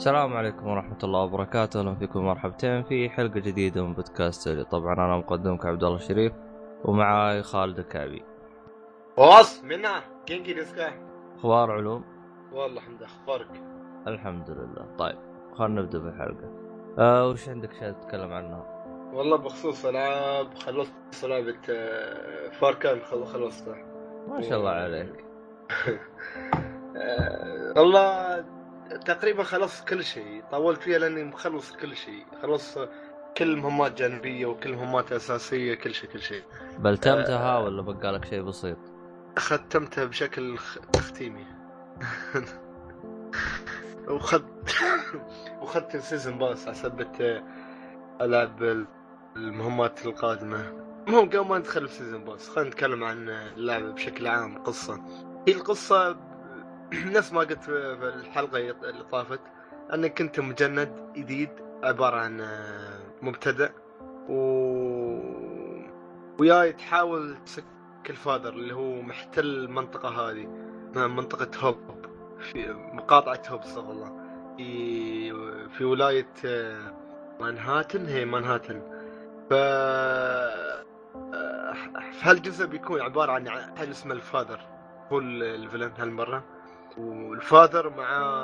السلام عليكم ورحمة الله وبركاته، أهلا فيكم مرحبتين في حلقة جديدة من بودكاست طبعا أنا مقدمك عبد الله الشريف ومعاي خالد الكعبي. واص منا كينجي ديسكا أخبار علوم؟ والله الحمد لله أخبارك الحمد لله، طيب خلينا نبدأ بالحلقة. آه وش عندك شيء تتكلم عنها؟ والله بخصوص ألعاب خلصت لعبة فاركان خلصتها ما شاء الله عليك. آه، والله تقريبا خلصت كل شيء. طولت فيها لأني مخلص كل شيء. خلص كل مهمات جانبية وكل مهمات أساسية كل شيء كل شيء. بلتمتها آه. ولا بقالك شيء بسيط؟ ختمتها بشكل تختيمي. وخد وخدت ال season pass على سبة العب المهمات القادمة. المهم قبل ما ندخل في season pass خلينا نتكلم عن اللعبة بشكل عام القصة هي القصة نفس ما قلت في الحلقة اللي طافت انك كنت مجند جديد عبارة عن مبتدئ و وياي تحاول تمسك ال Father اللي هو محتل المنطقة هذه منطقة هوب في مقاطعه هوب استغفر الله في في ولاية مانهاتن هي مانهاتن. ف في هالجزء بيكون عبارة عن حاجة اسمها الفادر هو الفيلن هالمرة. والفاذر مع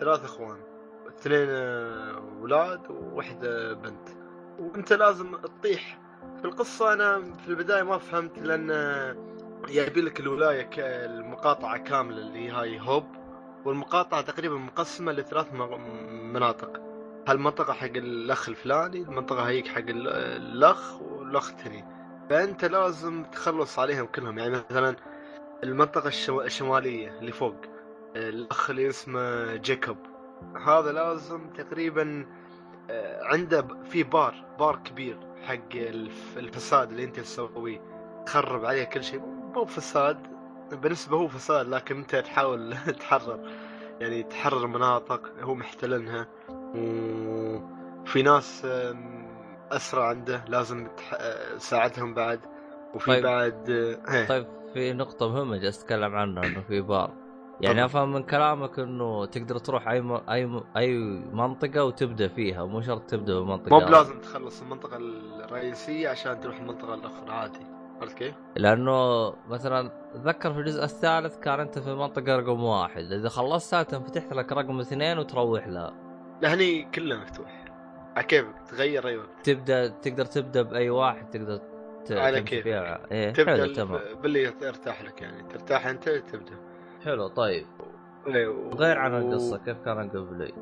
ثلاث اخوان. اثنين أولاد وواحده بنت. وانت لازم تطيح في القصة. أنا في البداية ما فهمت لأن يبي لك الولاية المقاطعة كاملة اللي هاي هوب. والمقاطعة تقريبا مقسمة لثلاث مناطق. هالمنطقة حق الأخ الفلاني المنطقة هيك حق الأخ والأخ الثاني. فأنت لازم تخلص عليهم كلهم. يعني مثلا المنطقة الشمالية اللي فوق. الأخ اللي اسمه جيكوب. هذا لازم تقريبا عنده في بار بار كبير حق الفساد اللي أنت تسويه. تخرب عليه كل شيء. مو فساد بالنسبة هو فساد لكن أنت تحاول تحرر. يعني تحرر مناطق هو محتلنها وفي ناس أسرى عنده لازم تساعدهم بعد. وفي طيب. بعد هي. طيب. في نقطة مهمة جالس أتكلم عنها إنه في بار. يعني أفهم من كلامك إنه تقدر تروح أي م... أي م... أي منطقة وتبدأ فيها مو شرط تبدأ بمنطقة مو بلازم تخلص المنطقة الرئيسية عشان تروح المنطقة الأخرى عادي. عرفت كيف؟ لأنه مثلا اتذكر في الجزء الثالث كان أنت في المنطقة رقم واحد. إذا خلصتها تنفتح لك رقم اثنين وتروح لها. لهني كله مفتوح. على كيفك تغير أي وقت. تبدأ تقدر تبدأ بأي واحد تقدر. على. فيها. إيه تبدأ تمام. باللي يرتاح لك يعني. ترتاح أنت تبدأ. حلو طيب. إيه، و- غير عن القصة كيف كان قبلي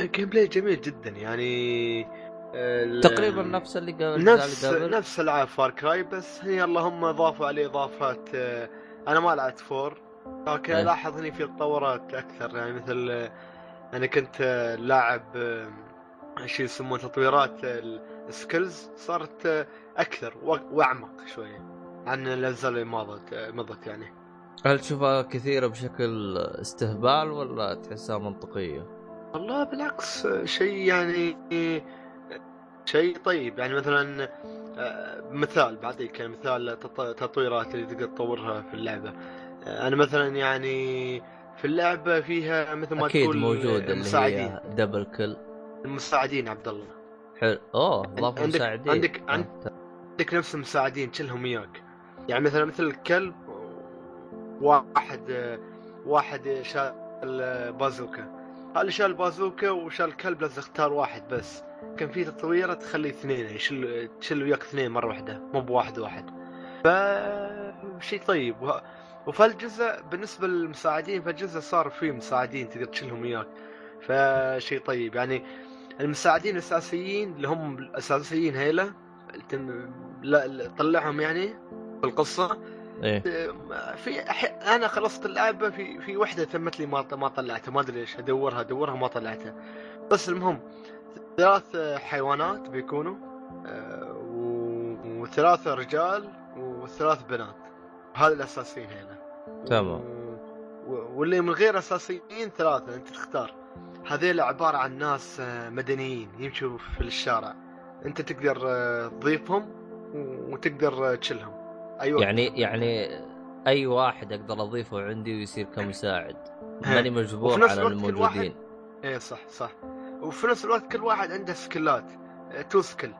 ال gameplay جميل جدا يعني. ال- تقريبا نفس اللي قبل نفس اللي قبل؟ نفس العاب Far Cry بس هي اللهم اضافوا عليه إضافات آه، أنا ما لعبت four. لكن إيه. الاحظ اني في تطورات أكثر يعني مثل آه، أنا كنت آه، لاعب شو يسمونه تطويرات ال skills صارت أكثر وأعمق شوية عن الاجزاء اللي مضت مضت يعني. هل تشوفها كثيرة بشكل استهبال ولا تحسها منطقية؟ والله بالعكس شيء يعني شيء طيب. يعني مثلا آه، مثال بعطيك يعني مثال تط- تطويرات اللي تقدر تطورها في اللعبة. آه، أنا مثلا يعني في اللعبة فيها مثل ما أكيد تقول موجود اللي هي دبل كل المساعدين عبد الله. حلو. أوه عندك- مساعدين. عندك- آه، عند- عندك نفس المساعدين كلهم وياك. يعني مثلا مثل الكلب واحد واحد شال بازوكا. هذا شال بازوكا وشال الكلب لازم اختار واحد بس. كان في تطويره تخلي اثنين يعني يشل تشل وياك اثنين مرة واحدة مو بواحد واحد. ف شيء طيب. وه- وفي الجزء بالنسبة للمساعدين فالجزء صار فيه مساعدين تقدر تشيلهم وياك. فشيء طيب. يعني المساعدين الأساسيين اللي هم الأساسيين التم- لا لا- طلعهم يعني في القصة. إيه. في أح- أنا خلصت اللعبة في في وحدة ثمت لي ما ما طلعتها ما أدري ليش أدورها أدورها ما طلعتها. بس المهم ثلاث حيوانات بيكونوا آه، و- وثلاثة رجال وثلاث بنات. هذا الاساسيين هنا. تمام. واللي من غير أساسيين ثلاثة أنت تختار. هذيل عبارة عن ناس آه، مدنيين يمشوا في الشارع. انت تقدر آه، تضيفهم وتقدر آه، تشيلهم. أيوه يعني يعني أي واحد أقدر أضيفه عندي ويصير كمساعد. ماني مجبور على الموجودين. إيه صح صح. وفي نفس الوقت كل واحد عنده سكيلات آه، two skill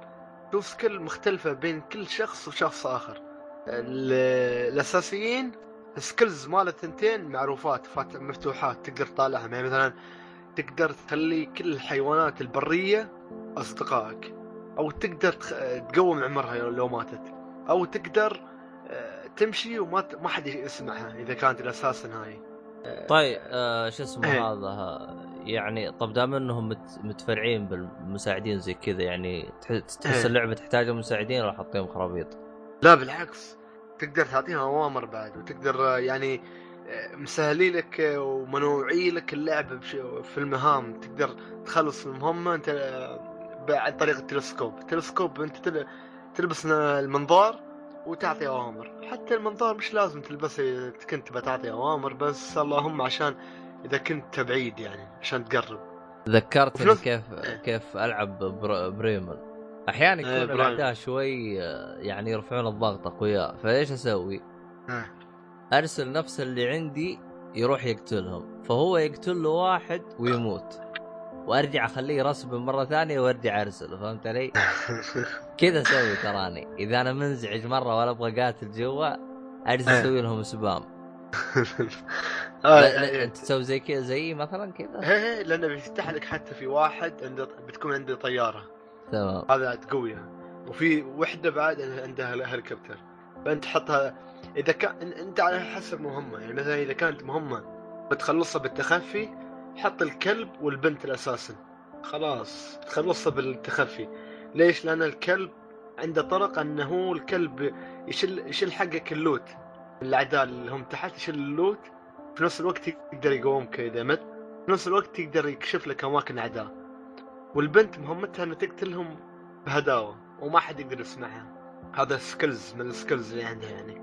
two skill مختلفة بين كل شخص وشخص آخر. ال- الأساسيين skills مال الثنتين معروفات فات- مفتوحات تقدر تطالعهم. يعني مثلا تقدر تخلي كل الحيوانات البرية أصدقائك. أو تقدر تقوم عمرها لو ماتت أو تقدر آه، تمشي وما ما حد يسمعها إذا كانت الأساس هاي طيب آه شو اسمه إيه. هذا يعني طب دام إنهم مت متفرعين بالمساعدين زي كذا يعني تح- تحس إيه. اللعبة تحتاج مساعدين ولا حاطين خرابيط؟ لا بالعكس تقدر تعطيها أوامر بعد وتقدر آه، يعني آه، مسهلي لك آه، ومنوعي لك اللعب بش- في المهام تقدر تخلص المهمة أنت عن طريق التلسكوب التلسكوب انت تل- تلبس المنظار وتعطي أوامر حتى المنظار مش لازم تلبسه اذا كنت تبى تعطي أوامر بس اللهم عشان إذا كنت بعيد يعني عشان تقرب ذكرتني نفس- كيف إيه. كيف ألعب بر... بريمل أحيانا إيه، يكون برايمل. الأعداء شوي آه، يعني يرفعون الضغط أقوياء فإيش أسوي؟ آه. أرسل نفس اللي عندي يروح يقتلهم فهو يقتل له واحد ويموت وارجع اخليه يرسب مره ثانية وارجع ارسله فهمت علي؟ كذا أسوي تراني. اذا أنا منزعج مره ولا أبغى قاتل جوا اجلس. أسوي لهم سبام. آه، آه، انت تسوي زي كذا زي مثلا كذا؟ إيه لأنه بيفتح لك حتى في واحد عنده بتكون عنده طيارة. تمام. هذا تقويها وفي وحدة بعد عندها هليكوبتر فأنت تحطها إذا كان أنت على حسب مهمة. يعني مثلا إذا كانت مهمة بتخلصها بالتخفي حط الكلب والبنت الاساسا خلاص تخلصها بالتخفي ليش؟ لأن الكلب عنده طرق أنه هو الكلب يشيل يشيل حقك اللوت. الأعداء اللي هم تحت يشيل اللوت. في نفس الوقت يقدر يقومك إذا مت. في نفس الوقت يقدر يكشف لك أماكن أعداء. والبنت مهمتها أنها تقتلهم بهداوة وما حد يقدر يسمعها. هذا skills من ال skills اللي عندها يعني.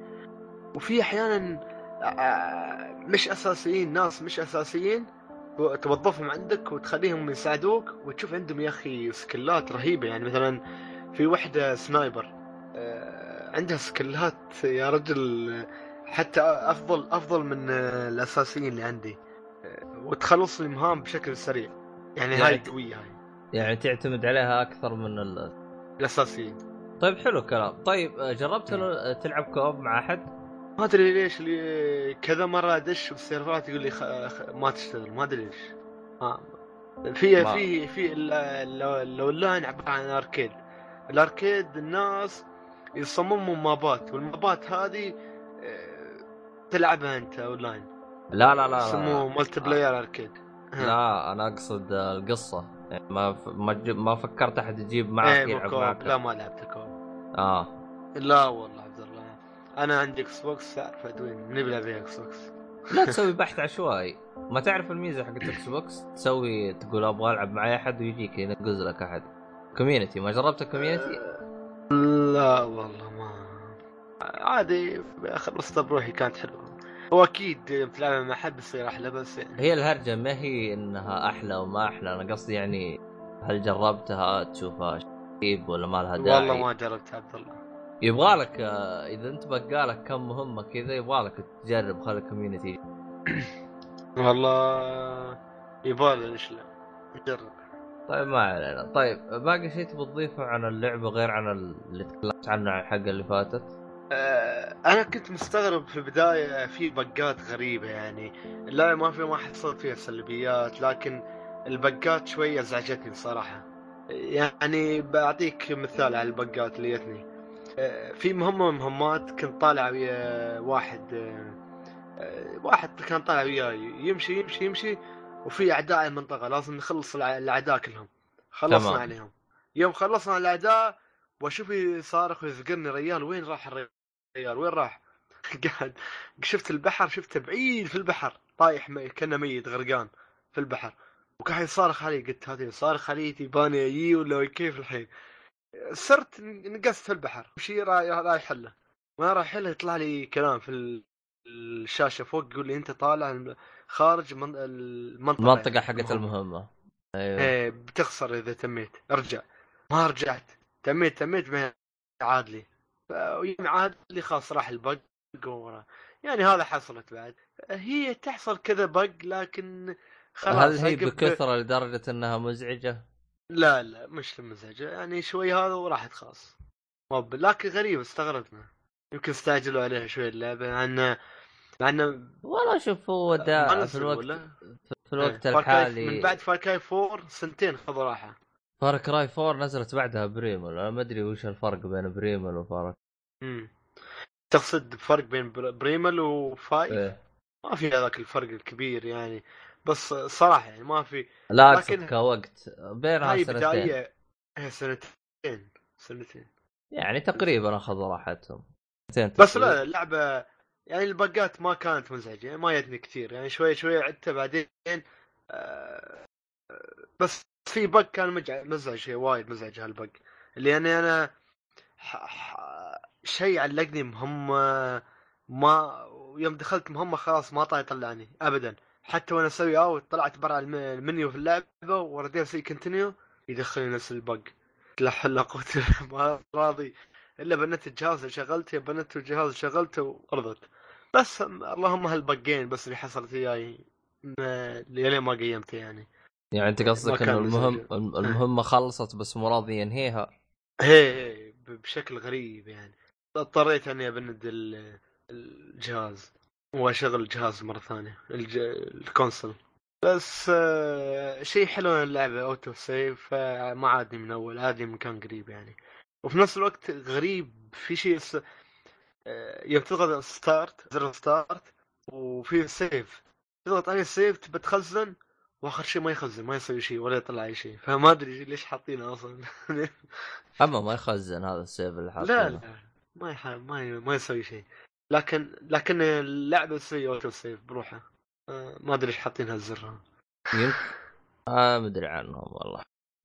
وفي أحيانا آه، مش أساسيين ناس مش أساسيين توظفهم عندك وتخليهم يساعدوك وتشوف عندهم يا أخي سكيلات رهيبة. يعني مثلا في وحدة sniper آه، عندها سكيلات يا رجل حتى أفضل أفضل من آه، الأساسيين اللي عندي آه، وتخلص المهام بشكل سريع. يعني هاي يعني- قوية هاي. يعني تعتمد عليها أكثر من ال... الأساسيين. طيب حلو الكلام. طيب جربت ال- تلعب co-op مع أحد؟ ما أدري ليش اللي كذا مرة أدش بالسيرفرات يقول لي خ... خ... ما تشتغل ما أدري ليش. في ما- في في ال- الاونلاين عبارة عن arcade ال arcade الناس يصمموا مابات والمابات هذه آه، تلعبها أنت أونلاين. لا لا لا يسموه multiplayer arcade لا أنا أقصد القصة. يعني ما ف... ما, ج... ما فكرت أحد يجيب معك إيه يلعب معك. لا ما لعبت co-op. آه. لا والله عبد أنا عندي Xbox تعرف ادوين نبي فيها Xbox لا تسوي بحث عشوائي ما تعرف الميزة حقت Xbox تسوي تقول أبغى ألعب معي أحد ويجيك ينقز لك أحد. community ما جربت ال community؟ لا والله ما. عادي خلصت بروحي كانت حلوة. هو أكيد بتلعبها مع حد بيصير أحلى بس يعني هي الهرجة ما هي إنها أحلى وما أحلى. أنا قصدي يعني هل جربتها تشوفها شيب ولا ما لها داعي؟ والله ما جربت عبد الله. يبغى لك آه، إذا أنت بقالك كم مهمة كذا يبغى لك تجرب خلي ال community والله يبالي ليش لا نجرب طيب ما علينا. طيب باقي شيء تبغى تضيفه عن اللعبة غير عن اللي تكلمت عنه عن الحلقة اللي فاتت؟ آه، أنا كنت مستغرب في البداية في بقات غريبة يعني. لا ما في ما حصلت فيها سلبيات لكن البقات شوية أزعجتني بصراحه يعني بعطيك مثال على البقات اللي جتني. في مهمة من مهمات كنت طالع ويا واحد آه، آه، واحد كان طالع وياي يمشي يمشي يمشي وفي أعداء المنطقة لازم نخلص الأعداء كلهم. خلصنا تمام. عليهم. يوم خلصنا الأعداء وأشوف يصارخ ويذكرني ريال وين راح الريال؟ وين راح؟ قاعد شفت البحر شفته بعيد في البحر طايح مي- كأنه ميت غرقان في البحر. وكان يصارخ علي قلت هذه صارخ علي تباني أجي ولا كيف الحين؟ صرت نقصت في البحر. وشي رايح له ما رايح له يطلع لي كلام في ال- الشاشة فوق يقول لي أنت طالع خارج من المنطقة. المنطقة يعني حقت المهمة. أيوه. إيه بتخسر إذا تميت. ارجع. ما رجعت. تميت تميت ما عاد لي. ويوم عاد لي خلاص راح البق ورا يعني هذا حصلت بعد. هي تحصل كذا بق لكن خلاص هل هي بكثرة لدرجة إنها مزعجة؟ لا لا مش لمزعجة يعني شوي هذا وراحت خلاص ما ب- لكن غريب استغربنا. يمكن استعجلوا عليها شوي اللعبة مع إنه مع إنه والله شوف هو ما دا في الوقت ولا؟ في الوقت كرا- الحالي. من بعد Far Cry 4 سنتين خذوا راحة. Far Cry 4 نزلت بعدها Primal. أنا ما أدري وش الفرق بين Primal و Far امم تقصد فرق بين بر- Primal و five؟ إيه. ما في هذاك الفرق الكبير يعني. بس صراحة يعني ما في لا لكن- كوقت بينها هاي سنتين بداية سنتين سنتين يعني تقريبا اخذوا راحتهم بس. لا اللعبة يعني ال bugs ما كانت مزعجة يعني ما جتني كثير يعني شوي شوي عدتها بعدين آه، بس في bug كان مزعج شيء وايد مزعج هال bug اللي يعني أنا. شيء علقني مهمة ما يوم دخلت مهمة خلاص ما طاي يطلعني ابدا حتى وأنا أسوي out طلعت برا الم- المنيو في اللعبة ورديت أسوي continue يدخلني نفس البق. لا حول ولا ما راضي. إلا بنت الجهاز اللي شغلته بنت الجهاز شغلته ورضت بس اللهم هالبقين بس اللي حصلت وياي. ما- لين ما قيمته يعني. يعني أنت قصدك إنه المهم مزعج. المهمة خلصت بس مو راضي ينهيها؟ هي هي ب- بشكل غريب يعني. اضطريت إني أبند ال- الجهاز. واشغل الجهاز مرة ثانية الج... الكونسل بس آه، شيء حلو إن اللعبة auto save آه، ما عادني من أول عادني من مكان قريب يعني. وفي نفس الوقت غريب في شيء س... آه، يوم تضغط start زر start وفي save تضغط عليه save تبى تخزن وآخر شيء ما يخزن ما يسوي شيء ولا يطلع أي شيء. فما أدري ليش حاطينه أصلا. أما ما يخزن هذا ال save اللي لا حاطينه. لا ما يح... ما ي... ما يسوي شيء. لكن لكن اللعبة تسوي اوتو سيف بروحها آه، ما أدري إيش حاطين هالزر هذا. يمكن آه ما أدري عنهم والله.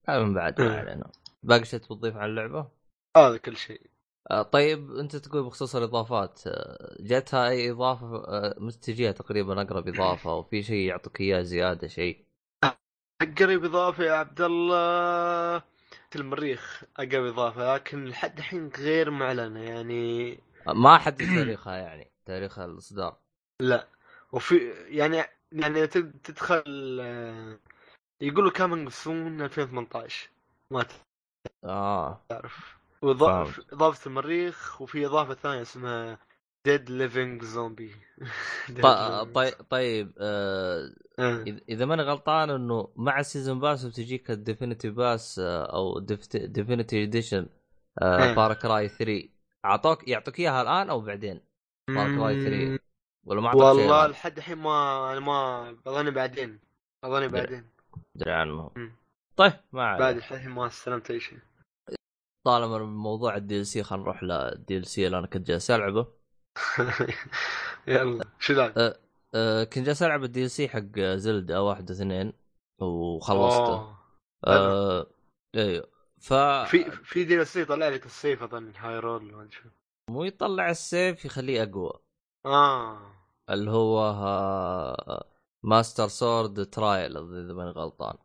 هذا من بعد ما إيه. علينا. باقي شيء تضيف عن اللعبة؟ هذا كل شيء آه طيب أنت تقول بخصوص الإضافات آه، جاتها أي إضافة آه، مستجية تقريبا أقرب إضافة وفي شيء يعطوك إياه زيادة شيء قريب إضافة يا عبد الله. المريخ أقرب إضافة لكن لحد الحين غير معلنة يعني آه، ما حدد تاريخها يعني تاريخ الإصدار. لا. وفي يعني يعني تد- تدخل يقولوا coming soon 2018 ما آه. تعرف. وإضافة فهمت. إضافة المريخ وفي إضافة ثانية اسمها Dead Living Zombies طيب طيب آه آه. إذا ماني غلطان إنه مع ال season pass بتجيك ال definitive pass آه، أو definitive edition. Far Cry 3 اعطوك يعطوك إياها الآن أو بعدين؟ Far Cry 3 ولا ما أعطوك والله؟ لحد الحين ما أنا ما اظني بعدين اظني. بعدين ادري عنه. طيب ما بعد عليه الحين ما استلمت أي شيء طالما موضوع ال DLC خلينا نروح لل DLC اللي أنا كنت جالس ألعبه يلا شو ذاك؟ أه كنت جالس ألعب ال DLC حق زلدا واحد واثنين وخلصته. أه أيوه ف في في دي إس طلع لك السيف اظن هاي رول ما أدري شو. مو يطلع السيف يخليه أقوى. آه. اللي هو ها... Master Sword Trial إذا ماني غلطان.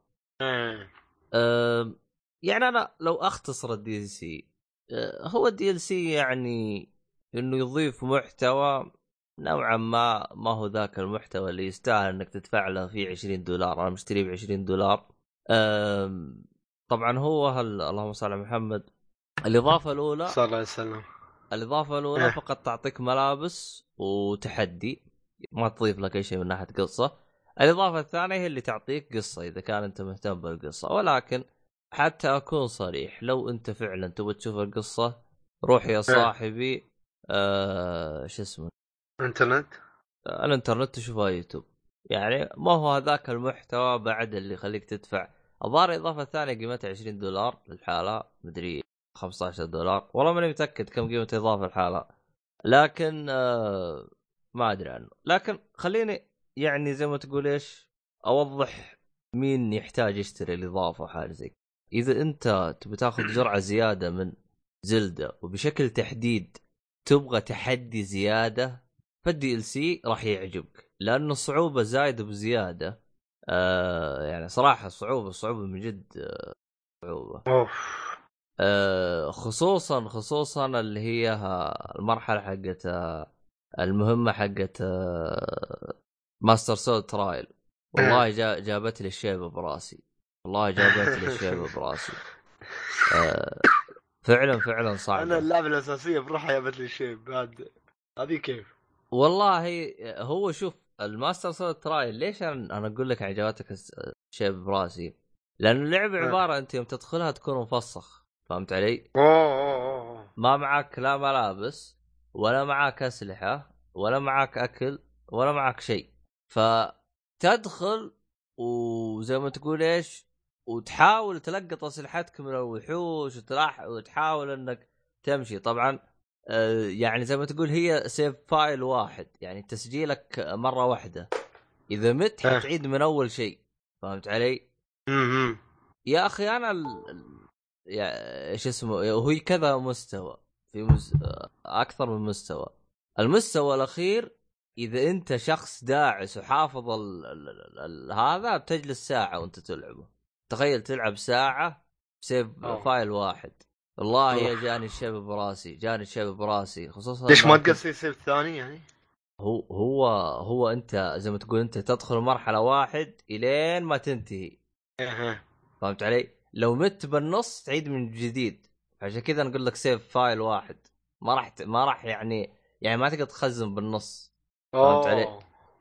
إيه. أه يعني أنا لو أختصر ال DLC أه هو ال DLC يعني إنه يضيف محتوى نوعا ما ما هو ذاك المحتوى اللي يستاهل إنك تدفع له فيه 20 دولار. أنا مشتريه ب 20 دولار. أم، طبعا هو هل اللهم صل على محمد. الإضافة الأولى صلى الله عليه وسلم. الإضافة الأولى إيه. فقط تعطيك ملابس وتحدي ما تضيف لك أي شيء من ناحية قصة. الإضافة الثانية هي اللي تعطيك قصة إذا كان أنت مهتم بالقصة. ولكن حتى أكون صريح لو أنت فعلا تبغى تشوف القصة روح يا صاحبي آه شو اسمه؟ انترنت الإنترنت تشوفها يوتيوب. يعني ما هو هذاك المحتوى بعد اللي يخليك تدفع الظاهر الاضافه الثانية قيمتها 20 دولار للحالة مدري 15 دولار. والله ماني متأكد كم قيمة الاضافه للحالة. لكن آه ما أدري عنه. لكن خليني يعني زي ما تقول إيش أوضح مين يحتاج يشتري الإضافة وحاجة زي. إذا أنت تبي تاخذ جرعة زيادة من زلدة وبشكل تحديد تبغى تحدي زيادة فال DLC راح يعجبك. لأنه الصعوبه زايدة بزيادة آه يعني صراحة صعوبة صعوبة من جد آه، صعوبة. أوف. آه، خصوصا خصوصا اللي هي المرحلة حقت المهمة حقت Master Sword Trial. والله جا جابت لي الشيبه براسي. والله جابت لي الشيبه براسي. آه، فعلا فعلا أنا صعبه اللعبة الأساسية بروحها جابت لي شيء بعد. هذه كيف؟ والله هو شوف ال Master Sword Trial ليش أنا أنا أقول لك عجبتك الس- الشيبه براسي؟ لأنه اللعبة آه. عبارة أنت يوم تدخلها تكون مفسخ فهمت علي؟ ما معك لا ملابس ولا معك أسلحة ولا معك أكل ولا معك شيء فتدخل وزي ما تقول إيش وتحاول تلقط أسلحتك من الوحوش وتلاح وتحاول إنك تمشي طبعا يعني زي ما تقول هي سيف فايل واحد. يعني تسجيلك مرة واحدة. إذا مت آه. حتعيد من أول شيء. فهمت علي؟ امم يا أخي أنا ال... يا إيش اسمه هو كذا مستوى. في مس... أكثر من مستوى. المستوى الأخير إذا أنت شخص داعس وحافظ ال... ال... ال... ال... هذا بتجلس ساعة وأنت تلعبه. تخيل تلعب ساعة ب save أوه. file واحد. والله يا. جاني الشيب براسي جاني الشيب براسي خصوصا ليش ما تقصي save ثاني يعني؟ هو هو هو أنت زي ما تقول أنت تدخل مرحلة واحد إلين ما تنتهي أها فهمت علي؟ لو مت بالنص تعيد من جديد عشان كذا نقول لك save file واحد ما راح ما راح يعني يعني ما تقدر تخزن بالنص فهمت علي؟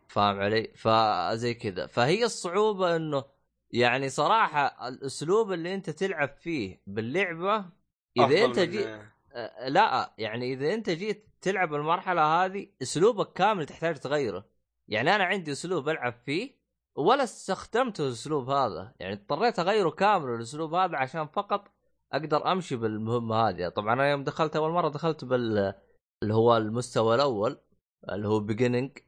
فاهم علي؟ فزي كذا فهي الصعوبة إنه يعني صراحة الأسلوب اللي أنت تلعب فيه باللعبة إذا أنت جيت أه، لا يعني إذا أنت جيت تلعب المرحلة هذه أسلوبك كامل تحتاج تغيره. يعني أنا عندي أسلوب ألعب فيه ولا استخدمت الأسلوب هذا. يعني اضطريت أغيره كامل الأسلوب هذا عشان فقط أقدر أمشي بالمهمة هذه. طبعا أنا يوم دخلت أول مرة دخلت بال اللي هو المستوى الأول اللي هو بيجيننج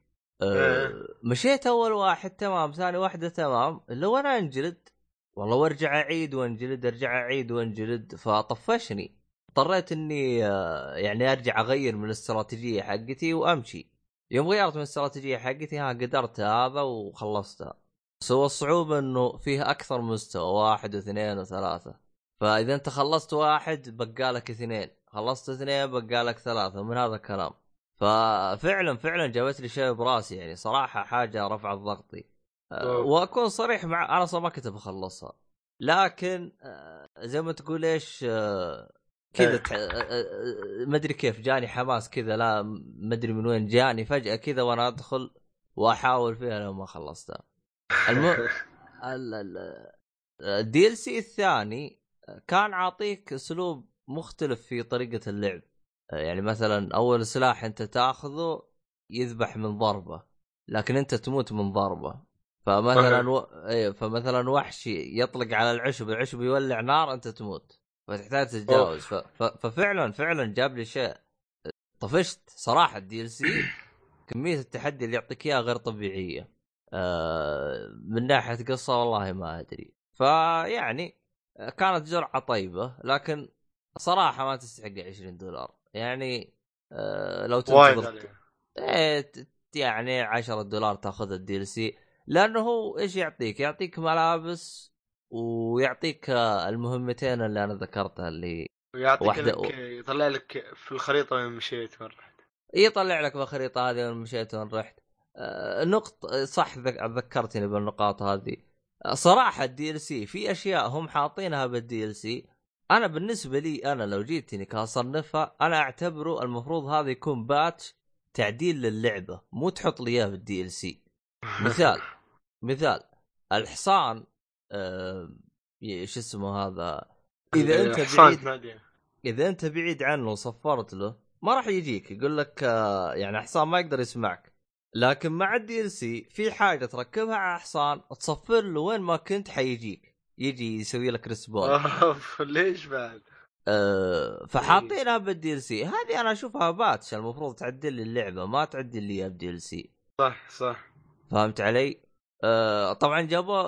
إيه. مشيت أول واحد تمام ثاني واحدة تمام. اللي هو أنا انجلد والله وارجع أعيد وانجلد ارجع أعيد وانجلد. فطفشني. اضطريت إني آه، يعني أرجع أغير من الاستراتيجية حقتي وأمشي. يوم غيرت من الاستراتيجية حقتي ها قدرت هذا وخلصتها. بس هو الصعوبة إنه فيه أكثر مستوى واحد واثنين وثلاثة. فإذا أنت خلصت واحد بقالك اثنين. خلصت اثنين بقالك ثلاثة. من هذا الكلام. ففعلا فعلا جابت لي شيء براسي يعني. صراحة حاجة رفعت ضغطي. واكون صريح مع أنا أصلا ما كنت بخلصها. لكن أه، زي ما تقول إيش أه، كذا. تح- ما أدري كيف جاني حماس كذا لا ما أدري من وين جاني فجأة كذا وأنا أدخل وأحاول فيها لو ما خلصتها. الم... ال- ال- ال DLC الثاني كان عاطيك أسلوب مختلف في طريقة اللعب. يعني مثلا أول سلاح أنت تأخذه يذبح من ضربة لكن أنت تموت من ضربة. فمثلا و... إيه فمثلا وحشي يطلق على العشب العشب يولع نار أنت تموت. فتحتاج تتجاوز. ف... ف... ففعلا فعلا جاب لي شيء. طفشت صراحة ال DLC. كمية التحدي اللي يعطيك إياها غير طبيعية. آه من ناحية قصة والله ما أدري. فيعني كانت جرعة طيبة لكن صراحة ما تستحق 20 دولار. يعني آه لو تنتظر. إيه يعني 10 دولار تاخذ الدي إل سي. لأنه هو إيش يعطيك؟ يعطيك ملابس ويعطيك المهمتين اللي أنا ذكرتها اللي ويعطيك واحدة- لك يطلع لك في الخريطة وين مشيت وين رحت. يطلع لك بالخريطه هذه وين مشيت وين رحت. آه، نقط صح ذك- ذكرتني بالنقاط هذه. صراحة ال DLC في أشياء هم حاطينها بال DLC أنا بالنسبة لي أنا لو جيتني كأصنفها أنا أعتبره المفروض هذا يكون patch تعديل للعبة مو تحط لي إياه بال DLC مثال. مثال. الحصان آه إيش اسمه هذا؟ إذا أنت بعيد. إذا أنت بعيد عنه وصفرت له ما راح يجيك. يقول لك آه، يعني حصان ما يقدر يسمعك. لكن مع ال DLC في حاجة تركبها على حصان تصفر له وين ما كنت حيجيك. يجي يسوي لك respawn. ليش بعد؟ أه فحاطينها بال DLC هذه أنا أشوفها patch. المفروض تعدل لي اللعبة ما تعدل لي ب DLC صح صح. فهمت علي؟ أه طبعا جابوا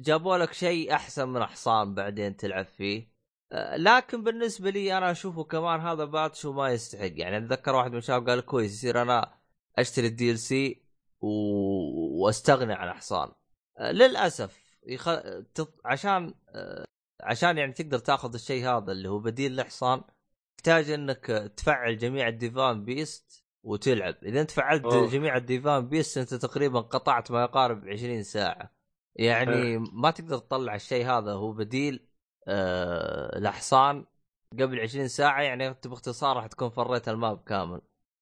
جابوا لك شيء أحسن من حصان بعدين تلعب فيه. آه، لكن بالنسبة لي أنا أشوفه كمان هذا patch وما يستحق. يعني أتذكر واحد من الشباب قال كويس يصير أنا أشتري ال DLC و... وأستغني عن حصان. آه، للأسف يخ... تط... عشان آه، عشان يعني تقدر تأخذ الشيء هذا اللي هو بديل لحصان تحتاج إنك تفعل جميع ال Divine Beasts وتلعب. إذا أنت فعلت أوه. جميع ال Divine Beasts أنت تقريبا قطعت ما يقارب 20 ساعة. يعني ما تقدر تطلع الشيء هذا. هو بديل آه لحصان قبل 20 ساعة يعني أنت باختصار راح تكون فريت ال map كامل.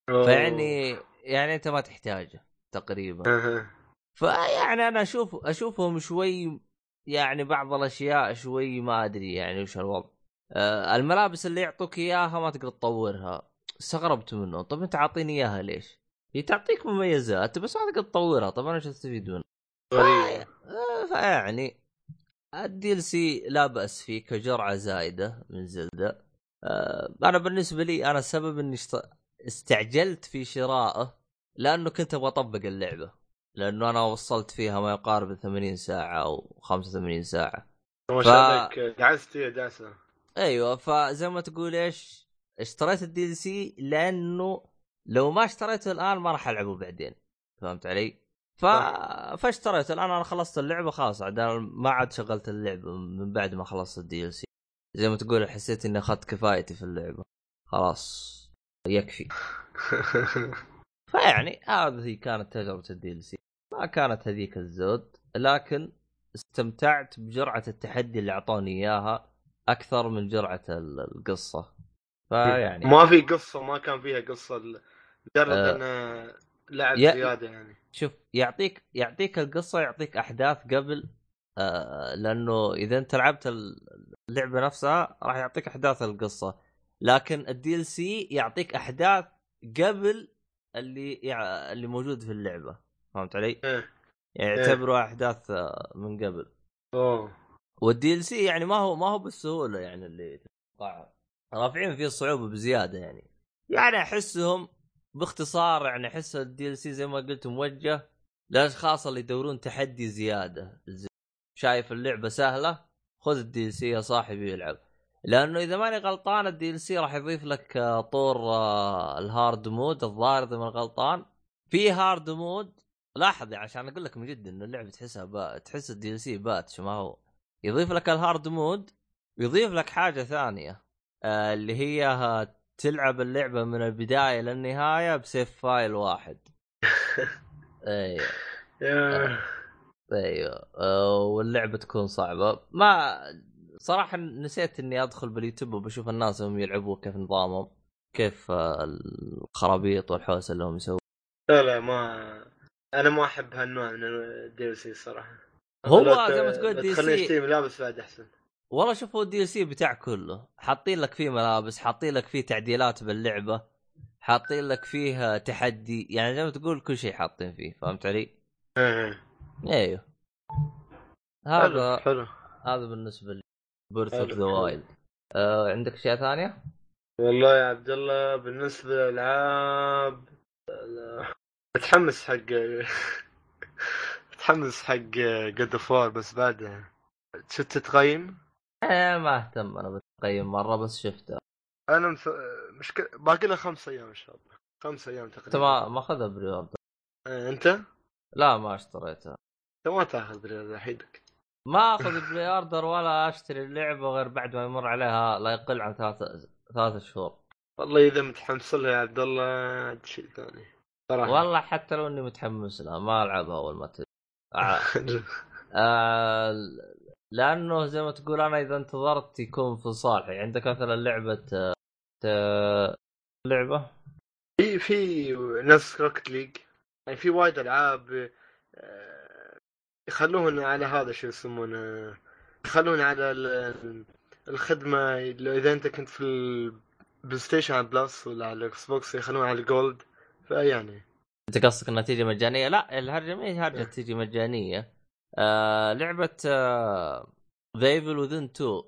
أوه. فيعني يعني أنت ما تحتاجه تقريبا. أها. فيعني أنا أشوف أشوفهم شوي يعني بعض الأشياء شوي ما أدري يعني وش الوضع. آه الملابس اللي يعطوك إياها ما تقدر تطورها. استغربت منه. طب أنت عاطيني إياها ليش؟ هي تعطيك مميزات بس ما تقدر تطورها. طب أنا إيش استفيد منها؟ غريب. آه، فيعني ال DLC لا بأس فيه كجرعة زايدة من زيلدا. آه، أنا بالنسبة لي أنا السبب إني استعجلت في شرائه لأنه كنت أبغى أطبق اللعبة. لأنه أنا وصلت فيها ما يقارب 80 ساعة أو 85 ساعة. ما شاء الله دعست فيها دعسه أيوه فزي ما تقول إيش؟ اشتريت ال DLC لأنه لو ما اشتريته الآن ما راح ألعبه بعدين. فهمت علي؟ ف... فاشتريته. الآن أنا خلصت اللعبة خلاص. عاد ما عاد شغلت اللعبة من بعد ما خلصت ال DLC زي ما تقول حسيت إني أخذت كفايتي في اللعبة. خلاص. يكفي. فيعني هذه كانت تجربة ال DLC ما كانت هذيك الزود لكن استمتعت بجرعة التحدي اللي أعطوني إياها أكثر من جرعة ال- القصة. فيعني ما في قصة ما كان فيها قصة. مجرد آه. إنه لعب يا- زيادة يعني. شوف يعطيك يعطيك القصة يعطيك أحداث قبل آه لأنه إذا أنت لعبت اللعبة نفسها راح يعطيك أحداث القصة. لكن الدي ال سي يعطيك أحداث قبل اللي يع... اللي موجود في اللعبة. فهمت علي؟ إيه. يعني يعتبروا أحداث آه، من قبل. أوه. وال DLC يعني ما هو ما هو بالسهولة يعني اللي تتوقعها. رافعين فيه الصعوبه بزيادة يعني. يعني أحسهم باختصار يعني أحس ال DLC زي ما قلت موجه للأشخاص اللي يدورون تحدي زيادة. زي- شايف اللعبة سهلة خذ ال DLC يا صاحبي العب لأنه إذا ماني غلطان ال DLC راح يضيف لك آه، طور آه، ال hard mode الظاهر إذا ماني غلطان. في hard mode لاحظ يعني عشان أقول لك من جد إنه اللعبة تحسها با... تحس ال DLC patch ما هو. يضيف لك ال hard mode ويضيف لك حاجة ثانية. اللي هي آه، تلعب اللعبة من البداية للنهاية ب save file واحد. أيوه. يا- أيوه. آه واللعبة تكون صعبة. ما صراحة نسيت إني أدخل باليوتيوب وبشوف الناس هم يلعبوا كيف نظامهم كيف آه، الخرابيط والحوسة اللي هم يسوون. لا لا ما أنا ما أحب هالنوع من ال DLC الصراحه هو زي ما تقول لا DLC تخليني أشتري ملابس بعد أحسن. والله شوف هو ال DLC بتاع كله حاطين لك فيه ملابس حاطين لك فيه تعديلات باللعبة حاطين لك فيه تحدي يعني زي ما تقول كل شيء حاطين فيه فهمت علي؟ إيه. أيوه هذا حلو هذا بالنسبة لي Breath of the. Wild آه، عندك أشياء ثانية؟ والله يا عبد الله بالنسبة للالعاب لا. متحمس حق متحمس حق God of War بس بعد شفت تقيم آه ما اهتم أنا بتقيم مرة بس شفته. أنا مس... مشكلة باقي له خمس أيام إن شاء الله. خمس أيام أنت تقريبا. ما ماخذها بري اوردر آه، أنت؟ لا ما اشتريتها. أنت ما تأخذ بريال وحيدك ما أخذ بري اوردر ولا أشتري اللعبه غير بعد ما يمر عليها لا يقل عن ثلاث ثلاث شهور. والله إذا متحمس لها يا عبد الله شيء ثاني. صراحة. والله حتى لو إني متحمس لها ما ألعبها أول ما تنزل آه، آه، لأنه زي ما تقول أنا إذا انتظرت يكون في صالحي عندك مثلا لعبة آه، لعبة؟ في في نفس Rocket League يعني في وايد ألعاب آه، يخلوهن على هذا شو يسمونه يخلون على ال- الخدمة إذا أنت كنت في البلاي ستيشن على Plus ولا على الاكس بوكس يخلون على ال Gold فيعني. أنت قصدك إنها تيجي مجانية؟ لا الهرجة ما هي هرجة تيجي مجانية. آه لعبة The Evil Within 2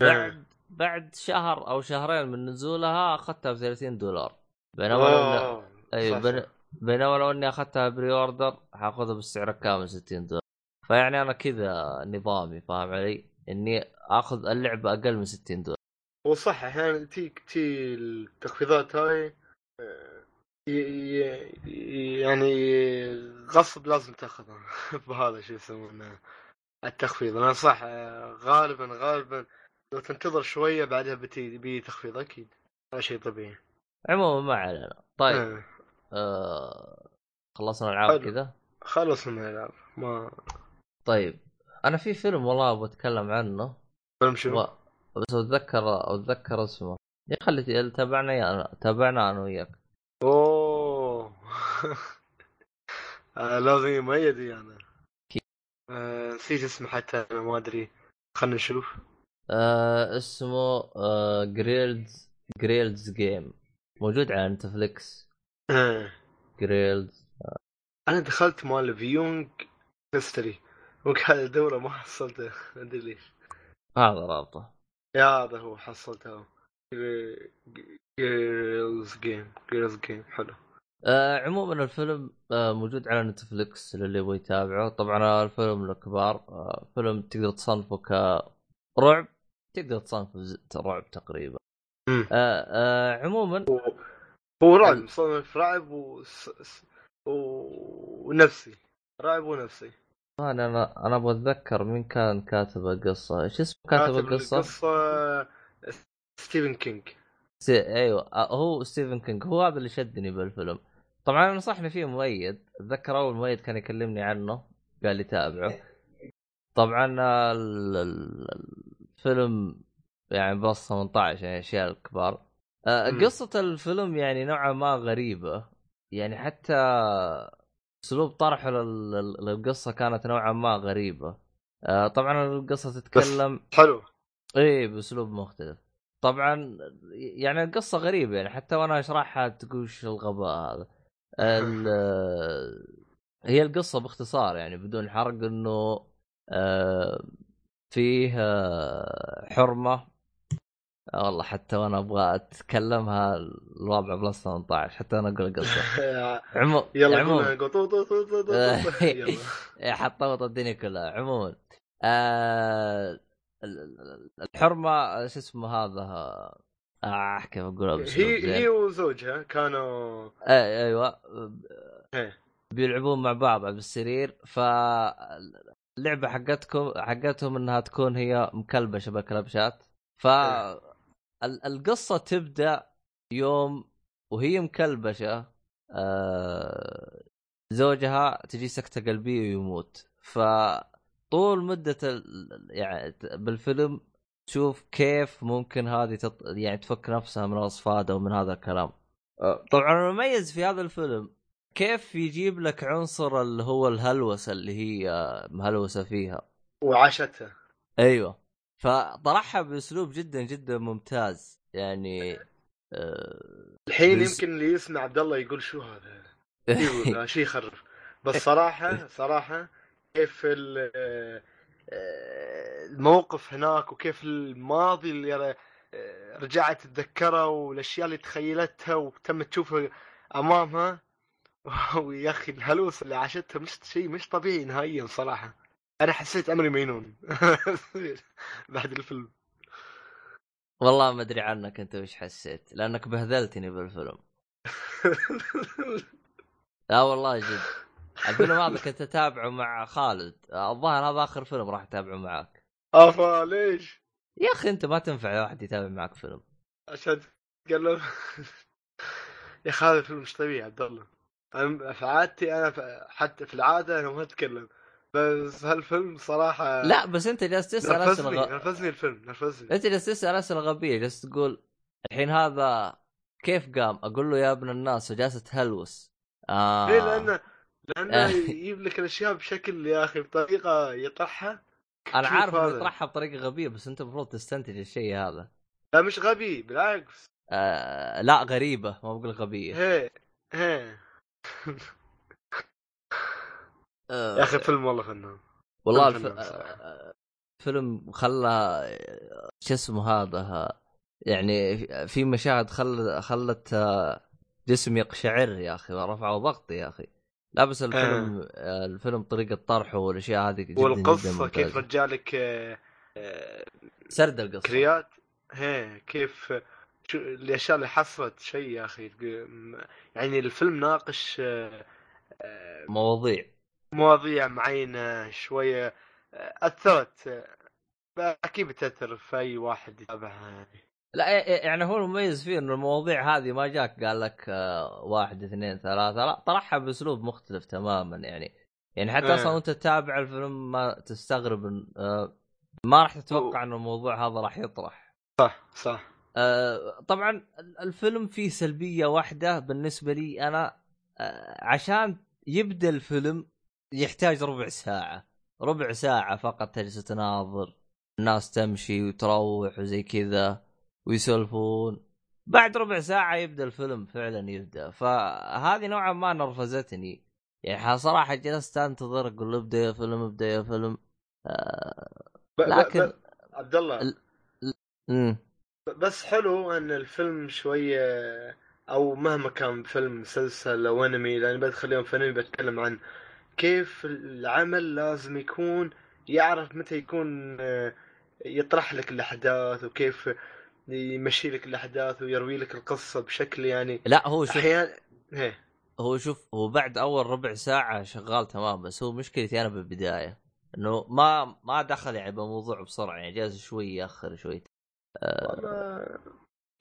بعد بعد شهر أو شهرين من نزولها أخذتها ب 30 دولار. بينما بين- صح. بينما لو إني أخذتها pre-order حاخذها بالسعر الكامل 60 دولار. فيعني أنا كذا نظامي فاهم علي؟ إني آخذ اللعبة أقل من 60 دولار. وصح أحيانا تي تي التخفيضات هاي آه، يعني غصب لازم تاخذها بهذا شو يسمونه التخفيض. أنا صح غالبا غالبا لو تنتظر شوية بعدها بتي بي تخفيض أكيد. هذا شيء طبيعي. عموما ما علينا. طيب. آه، آه خلصنا العاب. كذا؟ خلص من الالعاب ما طيب. أنا في فيلم والله أبغى أتكلم عنه. فيلم شنو؟ و... بس اتذكر أتذكر اسمه. يا خلي تابعنا يا تابعنا أنا وياك. لازم يميز أنا آه، نسيت اسمه حتى أنا ما أدري. خلنا نشوف. آه اسمه آه Gerald's Gerald's Game موجود على نتفليكس آه. Gerald's أنا دخلت مال viewing history وقاعد ادوره ما حصلته. ما أدري ليش. هذا رابطه. يا هذا هو حصلته. Gerald's Game Gerald's Game حلو. آه عموما الفيلم آه موجود على نتفليكس للي يبغى يتابعه. طبعا الفيلم للكبار آه فيلم تقدر تصنفه كرعب تقدر تصنفه رعب تقريبا. آه آه عموما هو رعب مصنف رعب و... و... ونفسي. رعب ونفسي. أنا أنا أنا أبغى أتذكر مين كان كاتب القصة. إيش اسمه كاتب القصة؟ القصة ستيفن كينج. سي... أيوه آه، هو ستيفن كينج. هو هذا اللي شدني بالفيلم. طبعا نصحني فيه مؤيد. اتذكر اول مؤيد كان يكلمني عنه قال لي تابعه. طبعا ال- ال- الفيلم يعني plus 18 يعني أشياء الكبار مم. قصة الفيلم يعني نوعا ما غريبة. يعني حتى أسلوب طرحه لل- لل- للقصة كانت نوعا ما غريبة. آه، طبعا القصة تتكلم حلو. إيه بأسلوب مختلف. طبعا يعني القصة غريبة يعني حتى وأنا أشرحها تقول الغباء هذا. هي القصة باختصار يعني بدون حرق إنه آه، فيه آه، حرمة. آه، والله حتى وأنا أبغى أتكلمها الوضع بلس 18 حتى أنا أقول القصة. عمو يلا عموما. يلا. حطمت الدنيا كلها. عموما آه ال- ال- الحرمة شو اسمه هذا؟ آه كيف اقولها بأسلوب هي. هي وزوجها كانوا آه أيوه إيه. بيلعبون مع بعض بالسرير فاللعبه حقتكم حقتهم إنها تكون هي مكلبشة بالكلبشات ف ال- القصة تبدأ يوم وهي مكلبشة آه زوجها تجي سكتة قلبية ويموت فطول مدة ال- يعني بالفيلم تشوف كيف ممكن هذه تط... يعني تفك نفسها من الاصفاد أو من هذا الكلام. آه، طبعا المميز في هذا الفيلم كيف يجيب لك عنصر اللي هو الهلوسة اللي هي مهلوسة فيها. وعاشتها. أيوه. فطرحها بأسلوب جدا جدا ممتاز. يعني آه، الحين بس- يمكن اللي يسمع عبد الله يقول شو هذا؟ يقول آه، شيء يخرب. بس صراحة صراحة كيف ال- آه، آه، الموقف هناك وكيف الماضي اللي آه، رجعت تتذكره والأشياء اللي تخيلتها وتم تشوفها أمامها. ويا أخي الهلوس اللي عاشتها مش شيء مش طبيعي نهائيا صراحة. أنا حسيت أمري مجنون بعد الفيلم. والله ما أدري عنك أنت وش حسيت لأنك بهذلتني بالفيلم. لا والله جد. الفيلم هذا كنت أتابعه مع خالد. الظاهر هذا آخر فيلم راح أتابعه معك أفا ليش؟ يا أخي أنت ما تنفع واحد يتابع معك فيلم. عشان تتكلم يا أخي هذا الفيلم مش طبيعي عبد الله. أنا في عادتي أنا في حتى في العادة أنا ما أتكلم. بس هالفيلم صراحة لا بس أنت جالس تسأل أسئلة نرفزني غ... نرفزني الفيلم نرفزني. أنت جالس تسأل أسئلة غبية جالس تقول الحين هذا كيف قام؟ أقول له يا ابن الناس وجالس تهلوس. آه. ليه؟ لأنه لأنه آه. يجيب لك الأشياء بشكل يا أخي بطريقة يطرحها أنا عارف إنه. يطرحها بطريقة غبية بس أنت المفروض تستنتج الشيء هذا. لا مش غبي بالعكس. آه لا غريبة ما بقول غبية. هي هي. آه يا أخي فيلم والله فنان. والله فيلم الف... آه، فيلم خلى شو اسمه هذا يعني في مشاهد خل... خلت آه، جسمي يقشعر يا أخي ورفعوا ضغطي يا أخي. لا بس الفيلم آه. الفيلم طريقة طرحه والأشياء هذه جدا والقصة جدا كيف. رجالك آه، آه، سرد القصة كريات هي كيف شو الأشياء اللي حصلت شيء يا أخي يعني الفيلم ناقش آه، آه، مواضيع مواضيع معينة شوية آه، أثرت آه، أكيد بتأثر في أي واحد يتابعها يعني لا ي- ي- يعني هو المميز فيه إنه المواضيع هذه ما جاك قال لك آه، واحد اثنين ثلاثة لا طرحها بأسلوب مختلف تماما يعني. يعني حتى إيه. أصلا وأنت تتابع الفيلم ما تستغرب آه، ما راح تتوقع إنه الموضوع هذا راح يطرح. صح. آه، طبعا ال- الفيلم فيه سلبية واحدة بالنسبة لي أنا آه، عشان يبدأ الفيلم يحتاج ربع ساعة. ربع ساعة فقط تجلس تناظر الناس تمشي وتروح وزي كذا. ويسولفون. بعد ربع ساعة يبدأ الفيلم فعلا يبدأ. فهذه نوعا ما نرفزتني. يعني صراحة جلست أنتظر أقول ابدأ يا فيلم ابدأ يا فيلم. آه لكن عبد الله. ال- مم. بس حلو إن الفيلم شوية أو مهما كان فيلم مسلسل أو أنمي لأن بدخل اليوم في أنمي بتكلم عن كيف العمل لازم يكون يعرف متى يكون آه، يطرح لك الأحداث وكيف يمشي لك الأحداث ويروي لك القصة بشكل يعني لا هو شوف أحيانا إيه. هو شوف هو بعد أول ربع ساعة شغال تمام بس هو مشكلتي أنا بالبداية إنه ما ما دخل يعني بموضوع بسرعة يعني جالس شوي يأخر شوي. والله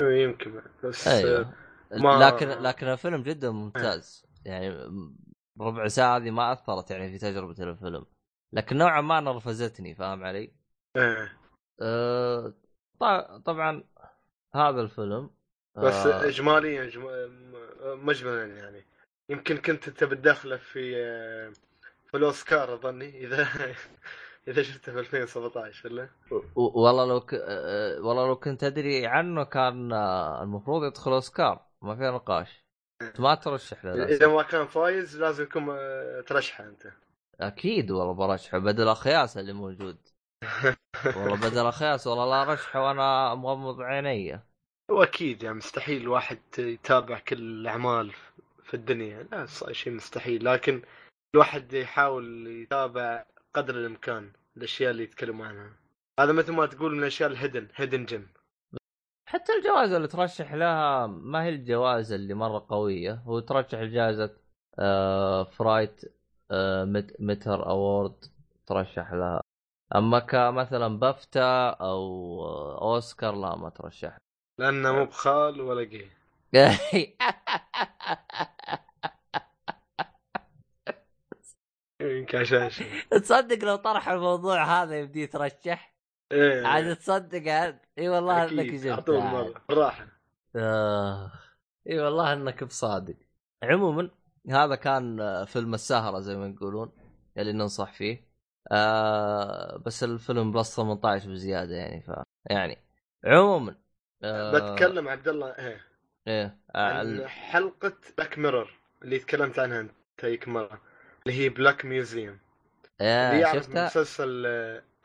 يمكن بس أيوه. ما- لكن لكن الفيلم جدا ممتاز. يعني ربع ساعة هذه ما أثرت يعني في تجربة الفيلم. لكن نوعا ما نرفزتني فاهم علي؟ إيه. أه طبعا هذا الفيلم بس آه، اجماليا جم- مجملا يعني. يمكن كنت أنت بتدخله في في الأوسكار أظني إذا إذا شفته في 2017 ولا؟ والله لو ك... أه، والله لو كنت أدري عنه كان آه، المفروض يدخل أوسكار ما في نقاش. ما ترشح له. إذا ما كان فايز لازم يكون آه، ترشحه أنت. أكيد والله برشحه بدل أخياس اللي موجود. والله بدل اخياس والله لا رشحه وأنا مغمض عيني. واكيد يعني مستحيل الواحد يتابع كل الأعمال في الدنيا لا شيء مستحيل. لكن الواحد يحاول يتابع قدر الإمكان الأشياء اللي يتكلموا عنها. هذا مثل ما تقول من الأشياء ال hidden hidden gem. حتى الجوائز اللي ترشح لها ما هي الجوائز اللي مرة قوية. هو ترشح لجائزه آه Fright آه Met Meter Award ترشح لها. أما كمثلا بافتا أو أوسكار لا ما ترشح لأنه مو بخال ولا قي يمكن عشان شيء. تصدق لو طرح الموضوع هذا يبدي يترشح إيه عاد تصدق عاد إي والله إنك. مرة بالراحة آه. إي والله إنك بصادق عموما هذا كان فيلم السهرة زي ما يقولون اللي ننصح فيه آه بس الفيلم plus 18 بزيادة يعني ف يعني عموما آه بتكلم عبد الله إيه. إيه آه عن حلقة Black Mirror اللي تكلمت عنها أنت هيك مره اللي هي Black Museum اللي يعرف شفتها؟ مسلسل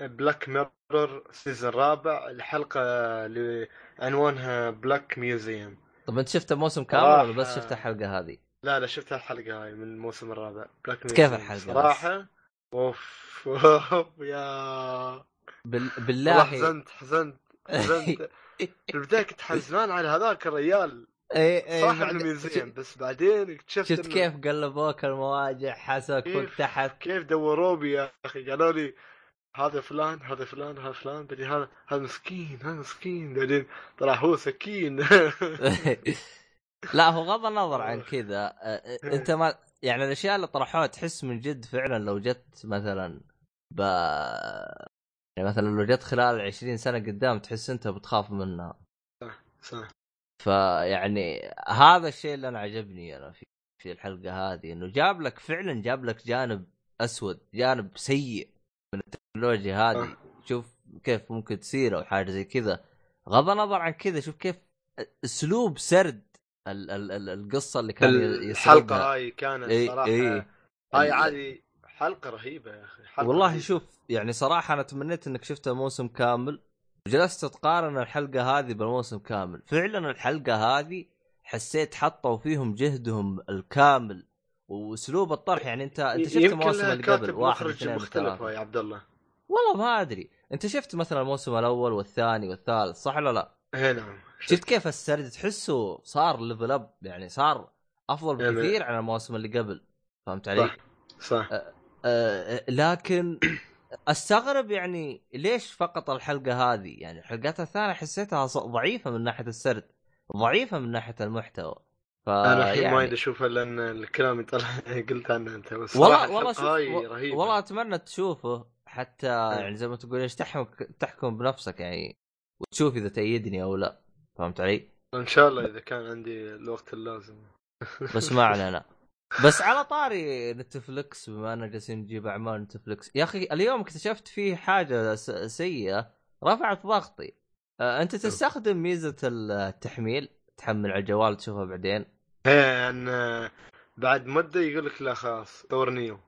Black Mirror season الرابع الحلقة اللي عنوانها Black Museum طب أنت شفت الموسم كامل ولا بس شفت الحلقة هذه؟ لا لا شفت الحلقة هاي من الموسم الرابع Black كيف Museum الحلقة بس؟ صراحة أوف. اوف يا. بال... بالله. حزنت حزنت حزنت. في البداية كنت حزنان على هذاك الريال. إيه إيه صاحب بعد- ال museum بس بعدين اكتشفت شفت إنه كيف قلبوك المواجع حسوك فوق تحت. كيف دوروا بي يا أخي؟ قالوا لي هذا فلان هذا فلان هذا فلان. بعدين هذا هذا مسكين هذا مسكين. بعدين طلع هو سكين. لا هو غض النظر عن كذا. آه، أنت ما يعني الأشياء اللي طرحوها تحس من جد فعلا لو جت مثلا ب يعني مثلا لو جت خلال 20 سنة قدام تحس أنت بتخاف منها. صح فيعني هذا الشيء اللي أنا عجبني أنا في في الحلقة هذه إنه جاب لك فعلا جاب لك جانب أسود جانب سيء من التكنولوجيا هذه. شوف كيف ممكن تصير أو حاجة زي كذا. غض النظر عن كذا شوف كيف أسلوب سرد ال- ال- ال- القصة اللي كان ي- الحلقة يسردها هاي كانت صراحة إي. هاي ال- عادي حلقة رهيبة يا أخي حلقة والله رهيبة. شوف يعني صراحة أنا تمنيت إنك شفتها موسم كامل وجلست تقارن الحلقة هذه بالموسم كامل. فعلا الحلقة هذه حسيت حطوا فيهم جهدهم الكامل وأسلوب الطرح. يعني انت أنت شفت الموسم اللي قبل واحد مخرج مختلف يا عبد الله. والله ما أدري. أنت شفت مثلا الموسم الأول والثاني والثالث صح ولا لا؟ اي نعم. شفت. كيف السرد؟ تحسه صار level up يعني صار أفضل يعني- بكثير عن الموسم اللي قبل. فهمت علي؟ صح صح. آه لكن أستغرب يعني ليش فقط الحلقة هذه؟ يعني الحلقات الثانية حسيتها ضعيفة من ناحية السرد ضعيفة من ناحية المحتوى. ف أنا الحين يعني ما أدري اشوفه لأن الكلام يطلع قلت عنه أنت بس والله والله شوف والله أتمنى تشوفه حتى يعني زي ما تقول إيش تحكم تحكم بنفسك يعني وتشوف إذا تأيدني أو لا. فهمت علي؟ إن شاء الله إذا كان عندي الوقت اللازم. بس ما علينا بس على طاري نتفلكس بما أننا جالسين نجيب أعمال نتفلكس يا أخي اليوم اكتشفت فيه حاجة سيئة. رفعت ضغطي. أنت تستخدم ميزة التحميل؟ تحمل على الجوال تشوفها بعدين. هي أن بعد مدة يقول لك لا خلاص دور نيو.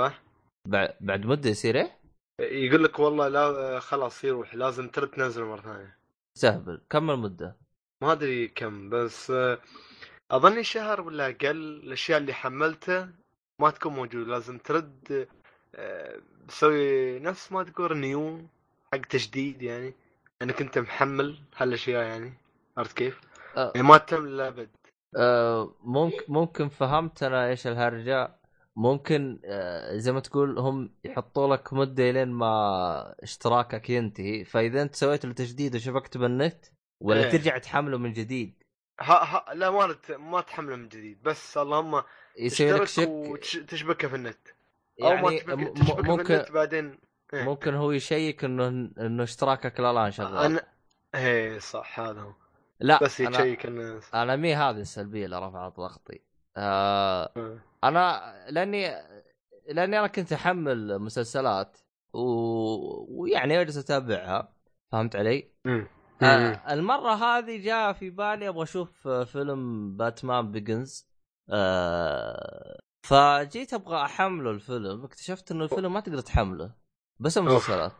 صح؟ بع- بعد مدة يصير إيه؟ يقول لك والله لا خلاص يروح لازم ترد تنزله مرة ثانية. سهبل كم المده؟ ما أدري كم بس آه، أظني شهر ولا أقل الأشياء اللي حملتها ما تكون موجودة لازم ترد آه، تسوي نفس ما تقول نيو حق تجديد يعني انك انت محمل هالأشياء يعني عرفت كيف؟ آه. يعني ما تتم للابد آه، ممكن ممكن فهمت أنا إيش الهرجه ممكن آه، زي ما تقول هم يحطوا لك مدة لين ما اشتراكك ينتهي. فإذا أنت سويت له تجديد وشبكت بالنت ولا إيه. ترجع تحمله من جديد. ها ها لا ما ما تحمله من جديد بس اللهم يصير لك شك. وتشبكها في النت. أو ما يعني تشبك- م- تشبكها في ممكن النت بعدين إيه. ممكن هو يشيك إنه إنه اشتراكك لا لا شغال. أنا إيه صح هذا هو. لا بس أنا يتشيك الناس. أنا مي هذه السلبية اللي رفعت ضغطي. آه آه. أنا لأني لأني أنا كنت أحمل مسلسلات و... ويعني أجلس أتابعها فهمت علي؟ مم. آه المرة هذه جاء في بالي أبغى أشوف فيلم باتمان بيجنز آه فجيت أبغى أحمله الفيلم اكتشفت إنه الفيلم ما تقدر تحمله بس المسلسلات.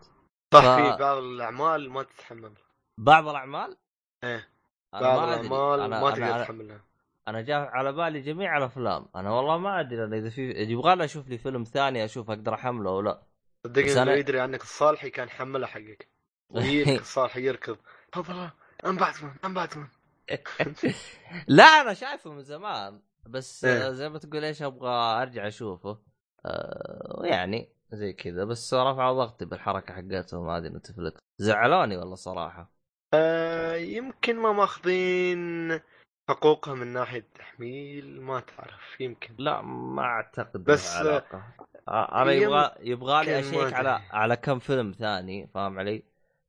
صح ف- في بعض الأعمال ما تتحمل. بعض الأعمال؟ إيه. بعض ما الأعمال ما أنا, تقدر تحملها. أنا جاء على بالي جميع الأفلام. أنا والله ما أدري أنا إذا في يبغى لي أشوف لي فيلم ثاني أشوف أقدر أحمله أو لا. صدقني أنا- لو يدري عنك الصالحي كان حملها حقك. ويجيك الصالحي يركض. تفضل ام باتمان ام باتمان لا أنا شايفه من زمان. بس إيه. زي ما تقول إيش أبغى أرجع أشوفه. آه، يعني زي كذا. بس رفعوا ضغطي بالحركة حقتهم هذه نتفلكس زعلوني والله صراحة. آه يمكن ما ماخذين حقوقها من ناحية تحميل ما تعرف يمكن لا ما أعتقد بس، لها علاقة آه، أنا يبغى يبغى لي أشيك على. على كم فيلم ثاني فاهم علي؟ إيه.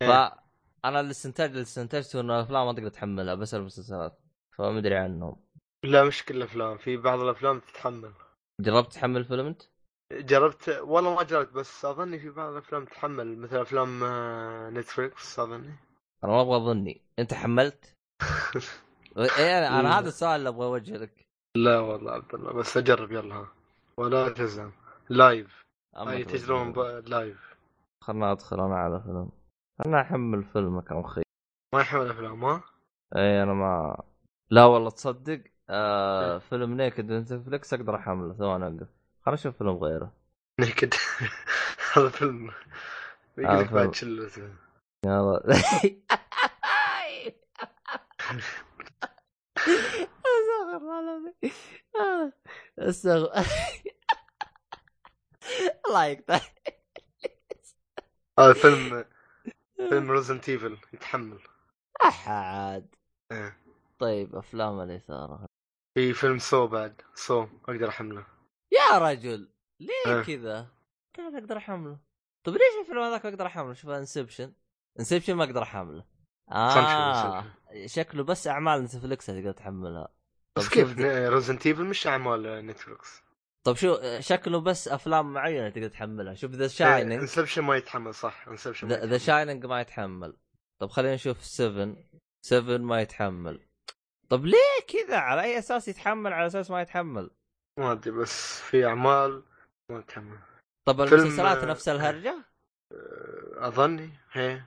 فأنا الاستنتاج اللي استنتجته إنه الأفلام ما تقدر تحملها بس المسلسلات فما أدري عنهم لا مش كل الأفلام في بعض الأفلام تتحمل جربت تحمل فيلم أنت؟ جربت والله ما جربت بس أظني في بعض الأفلام تتحمل مثل أفلام آه، Netflix أظني أنا ما أبغى أظني أنت حملت؟ إيه أنا أنا لا. هذا السؤال اللي أبغى اوجهه لك. لا والله عبد الله بس أجرب يلا. ها ولا تزعم live تبغى تجربة live خلنا أدخل أنا على فيلم. أنا أحمل فيلمك يا أخي ما يحمل أفلام ها؟ اي أنا ما لا والله تصدق آه فيلم نيكد نتفلكس أقدر أحمله ثواني اوقف خلنا نشوف فيلم غيره. نكد هذا فيلم. يقول لك بعد. شلة. يلا. استغفر الله العظيم استغفر الله يقطع هذا فيلم فيلم Resident Evil يتحمل أحد إيه. طيب أفلام الإثارة في فيلم Saw بعد Saw أقدر أحمله يا رجل ليه آه. كذا؟ كيف أقدر أحمله؟ طيب ليش الفيلم هذاك أقدر أحمله؟ شوف Inception Inception ما أقدر أحمله آه. شكله بس أعمال Netflix تقدر تحملها بس كيف؟ Resident Evil مش أعمال Netflix طب شو شكله بس أفلام معينة تقدر تحملها. شوف The Shining Inception ما يتحمل صح. Inception The Shining ما يتحمل. طب خلينا نشوف 7 7 ما يتحمل. طب ليه كذا؟ على أي أساس يتحمل؟ على أساس ما يتحمل. ما أدري بس في أعمال ما تتحمل طب المسلسلات آه، نفس الهرجة؟ أه، أظني هي.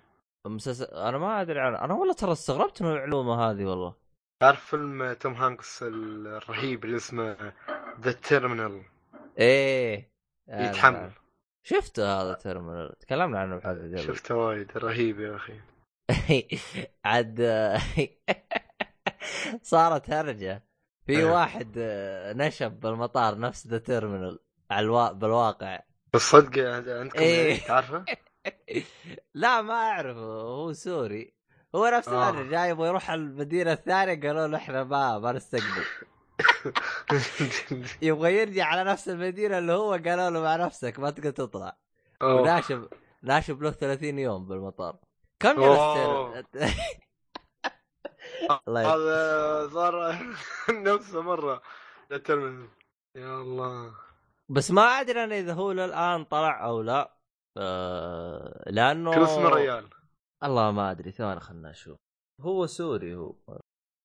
المسلسل أنا ما أدري عن أنا والله ترى استغربت من المعلومة هذه والله. تعرف فيلم توم هانكس الرهيب اللي اسمه ذا Terminal إيه. يتحمل. شفته هذا تيرمينال تكلمنا عنه بحلقه قبل. شفته وايد. رهيب يا أخي. عاد صارت هرجة. في إيه. واحد نشب بالمطار نفس The Terminal على الوا... بالواقع. بالصدق عندكم إيه. يعني تعرفه؟ لا ما اعرف هو سوري. هو نفس آه. جاي يبغى يروح المدينة الثانية قالوا له إحنا ما ما نستقبل. يبغى يرجع على نفس المدينة اللي هو قالوا له مع نفسك ما تقدر تطلع. وناشب ناشب له 30 يوم بالمطار. كم. جلست هذا صار نفسه مرة. يا الله. بس ما أدري أنا إذا هو للآن طلع أو لا. آه لأنه كل اسمه ريال. الله ما أدري ثواني خلنا نشوف هو سوري هو.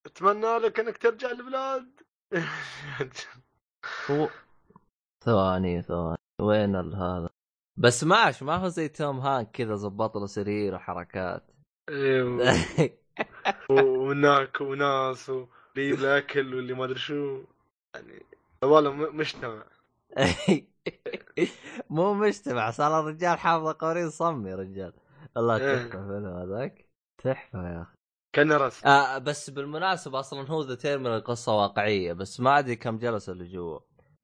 أتمنى لك إنك ترجع البلاد. هو ثواني ثواني. وين هذا؟ بس ماش ما هو زي توم هانك كذا زبط له سرير وحركات. أيوه وهناك وناس واللي يجيب له اكل واللي ما أدري شو. يعني والله مجتمع مو مجتمع صار الرجال حافظ قوانين صم يا رجال. الله إيه. تحفة الفيلم هذاك. تحفة يا أخي. كان رسم. آه بس بالمناسبة أصلا هو The Terminal قصه واقعية بس ما أدري كم جلس اللي جوا.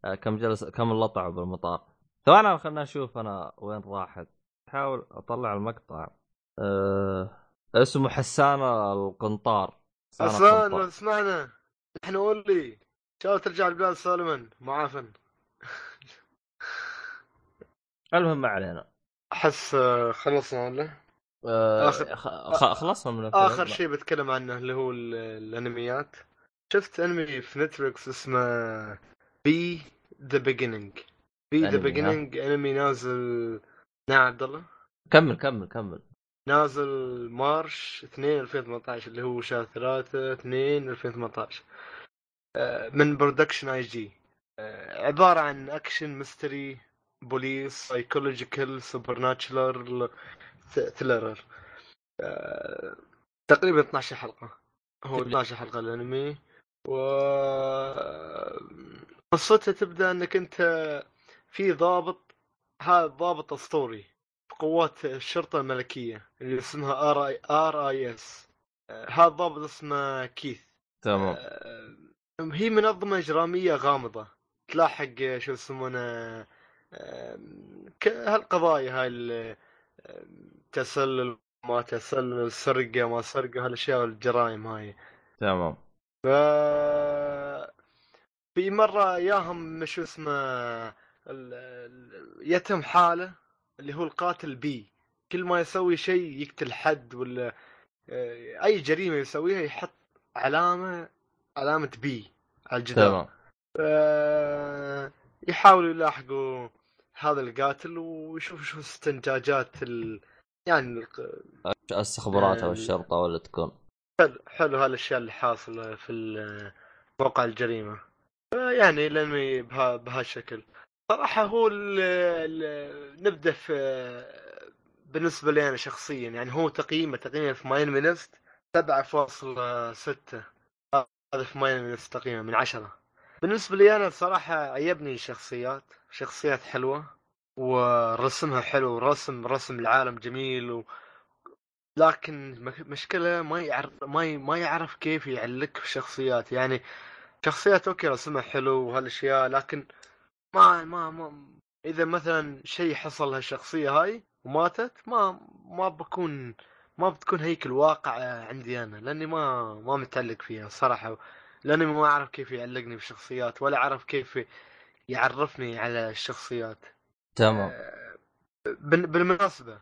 آه كم جلس كم اللي طلعوا بالمطار. ثواني خلنا نشوف أنا وين راحت. أحاول أطلع المقطع. آه اسمه حسان القنطار. حسان أصلا. لو تسمعنا إحنا قول لي إن شاء الله ترجع البلاد سالما. معافى المهم ما علينا. أحس آه، خلصنا ولا؟ آه آخر- خ- خلصنا من الفيلم. آخر شيء بتكلم عنه اللي هو ال- الأنميات. شفت أنمي في Netflix اسمه B The Beginning B The؟ Beginning أنمي نازل نعم عبد الله كمل كمل كمل. نازل March 2 2018 اللي هو شهر 3 2 2018 آه، من Production I.G. عبارة عن action mystery police psychological supernatural آه، تقريبا 12 حلقة. هو 12 حلقة الانمي. و قصته تبدأ انك انت في ضابط. هذا ضابط اسطوري في قوات الشرطة الملكية اللي اسمها R.I R.I.S. هذا ضابط اسمه كيث. تمام. آه، هي منظمة إجرامية غامضة. تلاحق آه، شو يسمونه آه، هالقضايا هاي ال- آه، تسلل ما تسلل سرقة ما سرقة هالأشياء والجرائم هاي. تمام. ف في مرة ياهم شو اسمه يتم حالة اللي هو القاتل بي. كل ما يسوي شيء يقتل حد ولا آه، أي جريمة يسويها يحط علامة علامة بي على الجدار. تمام. يحاولوا يلاحقوا هذا القاتل ويشوفوا شو استنتاجات ال... يعني استخبارات أو آه، الشرطة ولا تكون. حلو حلو هالاشياء اللي حاصلة في موقع الجريمة. يعني الانمي بها بهالشكل. صراحة هو ال ال نبدأ في بالنسبة لي أنا شخصيا. يعني هو تقييمه تقييمه في MyAnimeList 7.6 هذا في MyAnimeList تقييمه من عشرة. بالنسبة لي أنا صراحة عجبني الشخصيات شخصيات حلوة ورسمها حلو رسم رسم العالم جميل و... لكن مشكلة ما يعرف ما ي... ما يعرف كيف يعلق في الشخصيات يعني شخصيات أوكي رسمها حلو وهالأشياء لكن ما ما ما إذا مثلا شيء حصل لهالشخصية هاي وماتت ما ما بكون ما بتكون هيك الواقع عندي أنا لأني ما ما متعلق فيها صراحة. لأني ما أعرف كيف يعلقني بالشخصيات ولا أعرف كيف يعرفني على الشخصيات. تمام. بال- بالمناسبة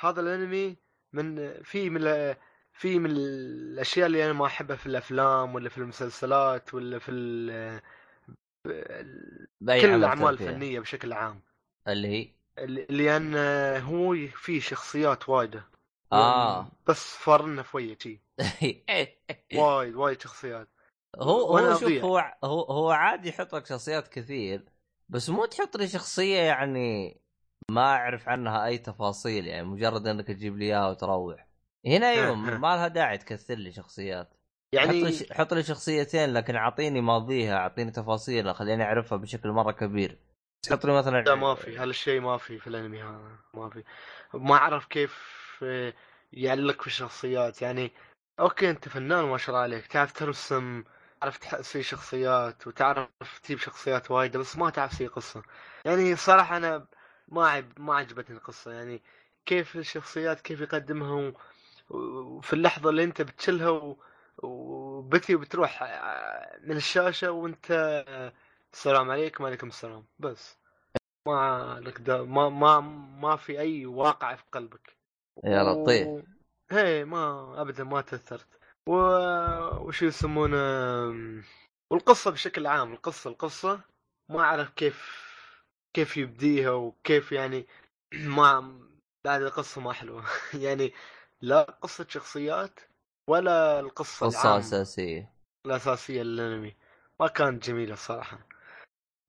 هذا الأنمي من في من في من الأشياء اللي أنا ما أحبها في الأفلام ولا في المسلسلات ولا في ال- بأي كل الأعمال. الفنية بشكل عام. اللي هي؟ لأن هو في شخصيات وايدة. آه. بس فارنا فوية شي. وايد وايد شخصيات. هو هو شوف. هو هو هو عادي يحط لك شخصيات كثير بس مو تحط لي شخصية يعني ما أعرف عنها أي تفاصيل يعني مجرد إنك تجيب لي إياها وتروح. هنا أيوه ما لها داعي تكثر لي شخصيات. يعني حط لي حط لي شخصيتين لكن أعطيني ماضيها أعطيني تفاصيلها خليني أعرفها بشكل مرة كبير. بس حط لي مثلا لا ما في. هالشيء ما في في الأنمي هذا؟ ما في. ما أعرف كيف آه، يعلق في الشخصيات يعني أوكي أنت فنان ما شاء الله عليك. تعرف ترسم تعرف تسوي شخصيات وتعرف تجيب شخصيات وايدة بس ما تعرف تسوي قصة. يعني صراحة أنا ما عب ما عجبتني القصة. يعني كيف الشخصيات كيف يقدمها و... وفي اللحظة اللي أنت بتشلها و... وبتي وبتروح من الشاشة وأنت آه، السلام عليكم وعليكم السلام. بس. ما لك دا ما ما ما في أي واقع في قلبك. يا لطيف. و... هي ما ابدا ما تأثرت. و... وش يسمونه؟ والقصة بشكل عام القصة القصة ما أعرف كيف كيف يبديها وكيف يعني ما بعد القصة ما حلوة. يعني لا قصة شخصيات ولا القصة قصة العامة. أساسية. الأساسية للأنمي. ما كانت جميلة الصراحه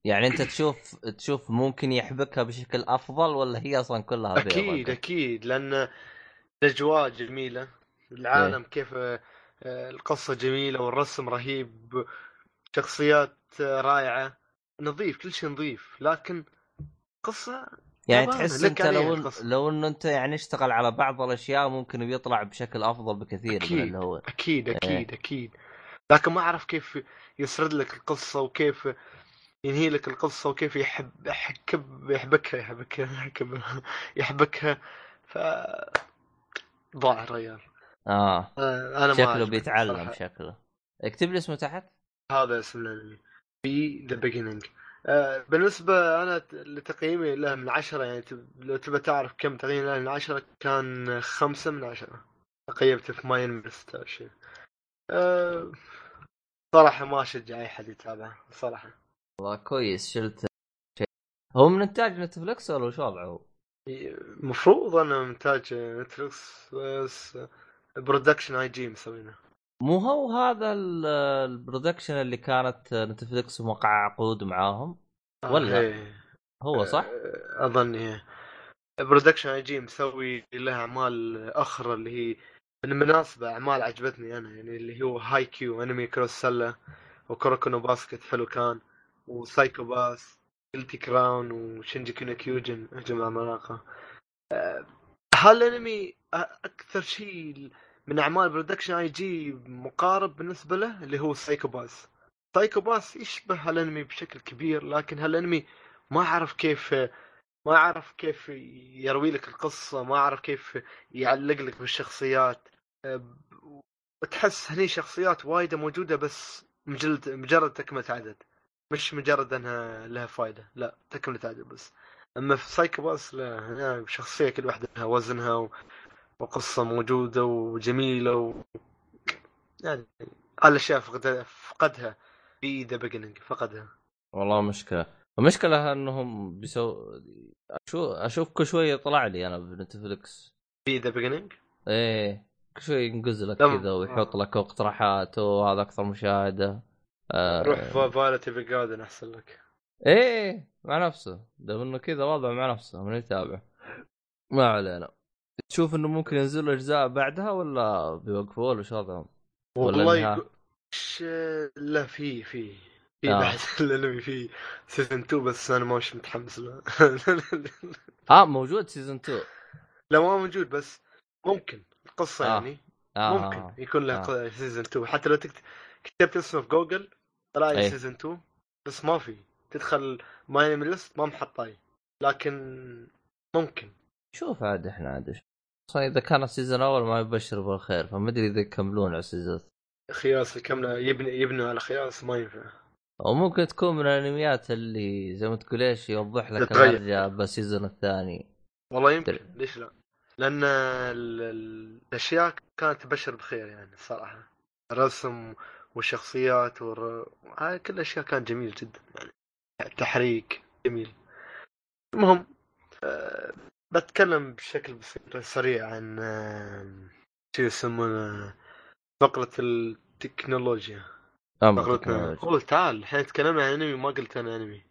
يعني أنت تشوف تشوف ممكن يحبكها بشكل أفضل ولا هي أصلا كلها بيضة؟ أكيد أكيد لأن الأجواء جميلة. العالم كيف آه، القصة جميلة والرسم رهيب شخصيات آه، رائعة. نظيف كل شيء نظيف لكن قصة يعني تحس انت لو القصة. لو انه أنت يعني اشتغل على بعض الأشياء ممكن بيطلع بشكل أفضل بكثير من أكيد اللي هو أكيد أكيد أكيد. لكن ما أعرف كيف يسرد لك القصة وكيف ينهي لك القصة وكيف يحب يحكب يحبكها يحبكها يحكب- يحبكها. ف ضاع الرجال. آه. آه، أنا ما شكله بيتعلم صراحة. شكله. اكتب لي اسمه تحت. هذا اسم الانمي في ذا بيجينينج بالنسبة أنا لتقييمي له من عشرة يعني لو تبى تعرف كم تقييمي له من عشرة كان خمسة من عشرة. قيمته في ماين من 16 أه صراحة ما أشجع أي حد يتابعه صراحة. والله كويس شلت شيء. هو من إنتاج نتفلكس ولا وش وضعه؟ المفروض أنه إنتاج نتفلكس بس Production I.G مسوينه مو هو هذا ال- ال production اللي كانت نتفلكس موقع عقود معاهم آه، ولا؟ إيه. هو صح؟ آه، أظن هي برودكشن آي جي مسوي له أعمال أخرى اللي هي بالمناسبة أعمال عجبتني أنا يعني اللي هو Haikyuu انمي كرة سلة و Kuroko no Basket حلو كان و Psycho-Pass Guilty Crown و Shingeki no Kyojin هجم العمالقة آه، هالانمي أكثر شيء من أعمال Production I.G مقارب بالنسبة له اللي هو Psycho-Pass Psycho-Pass يشبه هالانمي بشكل كبير لكن هالانمي ما أعرف كيف ما أعرف كيف يروي لك القصة ما أعرف كيف يعلق لك بالشخصيات. وتحس هني شخصيات وايدة موجودة بس مجرد مجرد تكملة عدد. مش مجرد إنها لها فائده لا تكملة عدد بس. اما في Psycho-Pass لا هنا شخصية كل واحدة لها وزنها و... وقصة موجودة وجميلة و... يعني هالاشياء فقدها فقدها. في The Beginning فقدها. والله مشكلة. المشكلة إنهم بيسو شو أشوف كل شوية يطلع لي أنا بنتفلكس في The Beginning إيه كل شوي ينقز لك. كذا ويحط لك اقتراحات وهذا أكثر مشاهدة. آه. روح Violet Evergarden أحسن لك. إيه مع نفسه ده انه كذا وضع مع نفسه من يتابع ما علينا تشوف إنه ممكن ينزل أجزاء بعدها ولا بيوقفوا ولا شو وضعهم؟ والله يقول- ش... لا في في في آه. بعد الأنمي في season 2 بس أنا مش متحمس له آه موجود سيزون 2 لا ما موجود بس ممكن القصة آه. يعني آه. ممكن يكون له آه. آه. سيزون 2 حتى لو تكت... كتبت اسمه في جوجل طلع لي أي. سيزون 2 بس ما في تدخل ماي نيم ليست ما محطاي لكن ممكن شوف عاد إحنا عاد. أصلا إذا كان السيزون الأول ما يبشر بالخير فما أدري إذا يكملون على السيزون خياس الكاملة يبني يبنوا على خياس ما ينفع أو ممكن تكون من الأنميات اللي زي ما تقول إيش يوضح لك. الهرجه بالسيزون الثاني والله يمكن. ليش لا؟ لأن ال- ال- الأشياء كانت تبشر بخير يعني الصراحه الرسم والشخصيات والر... هاي كل الأشياء كانت جميل جدا يعني التحريك جميل. المهم أه بتكلم بشكل بسيط سريع عن آه، شو يسمونه فقرة التكنولوجيا. فقرتنا. قول تعال الحين تكلمنا عن أنمي ما قلت أنا أنمي.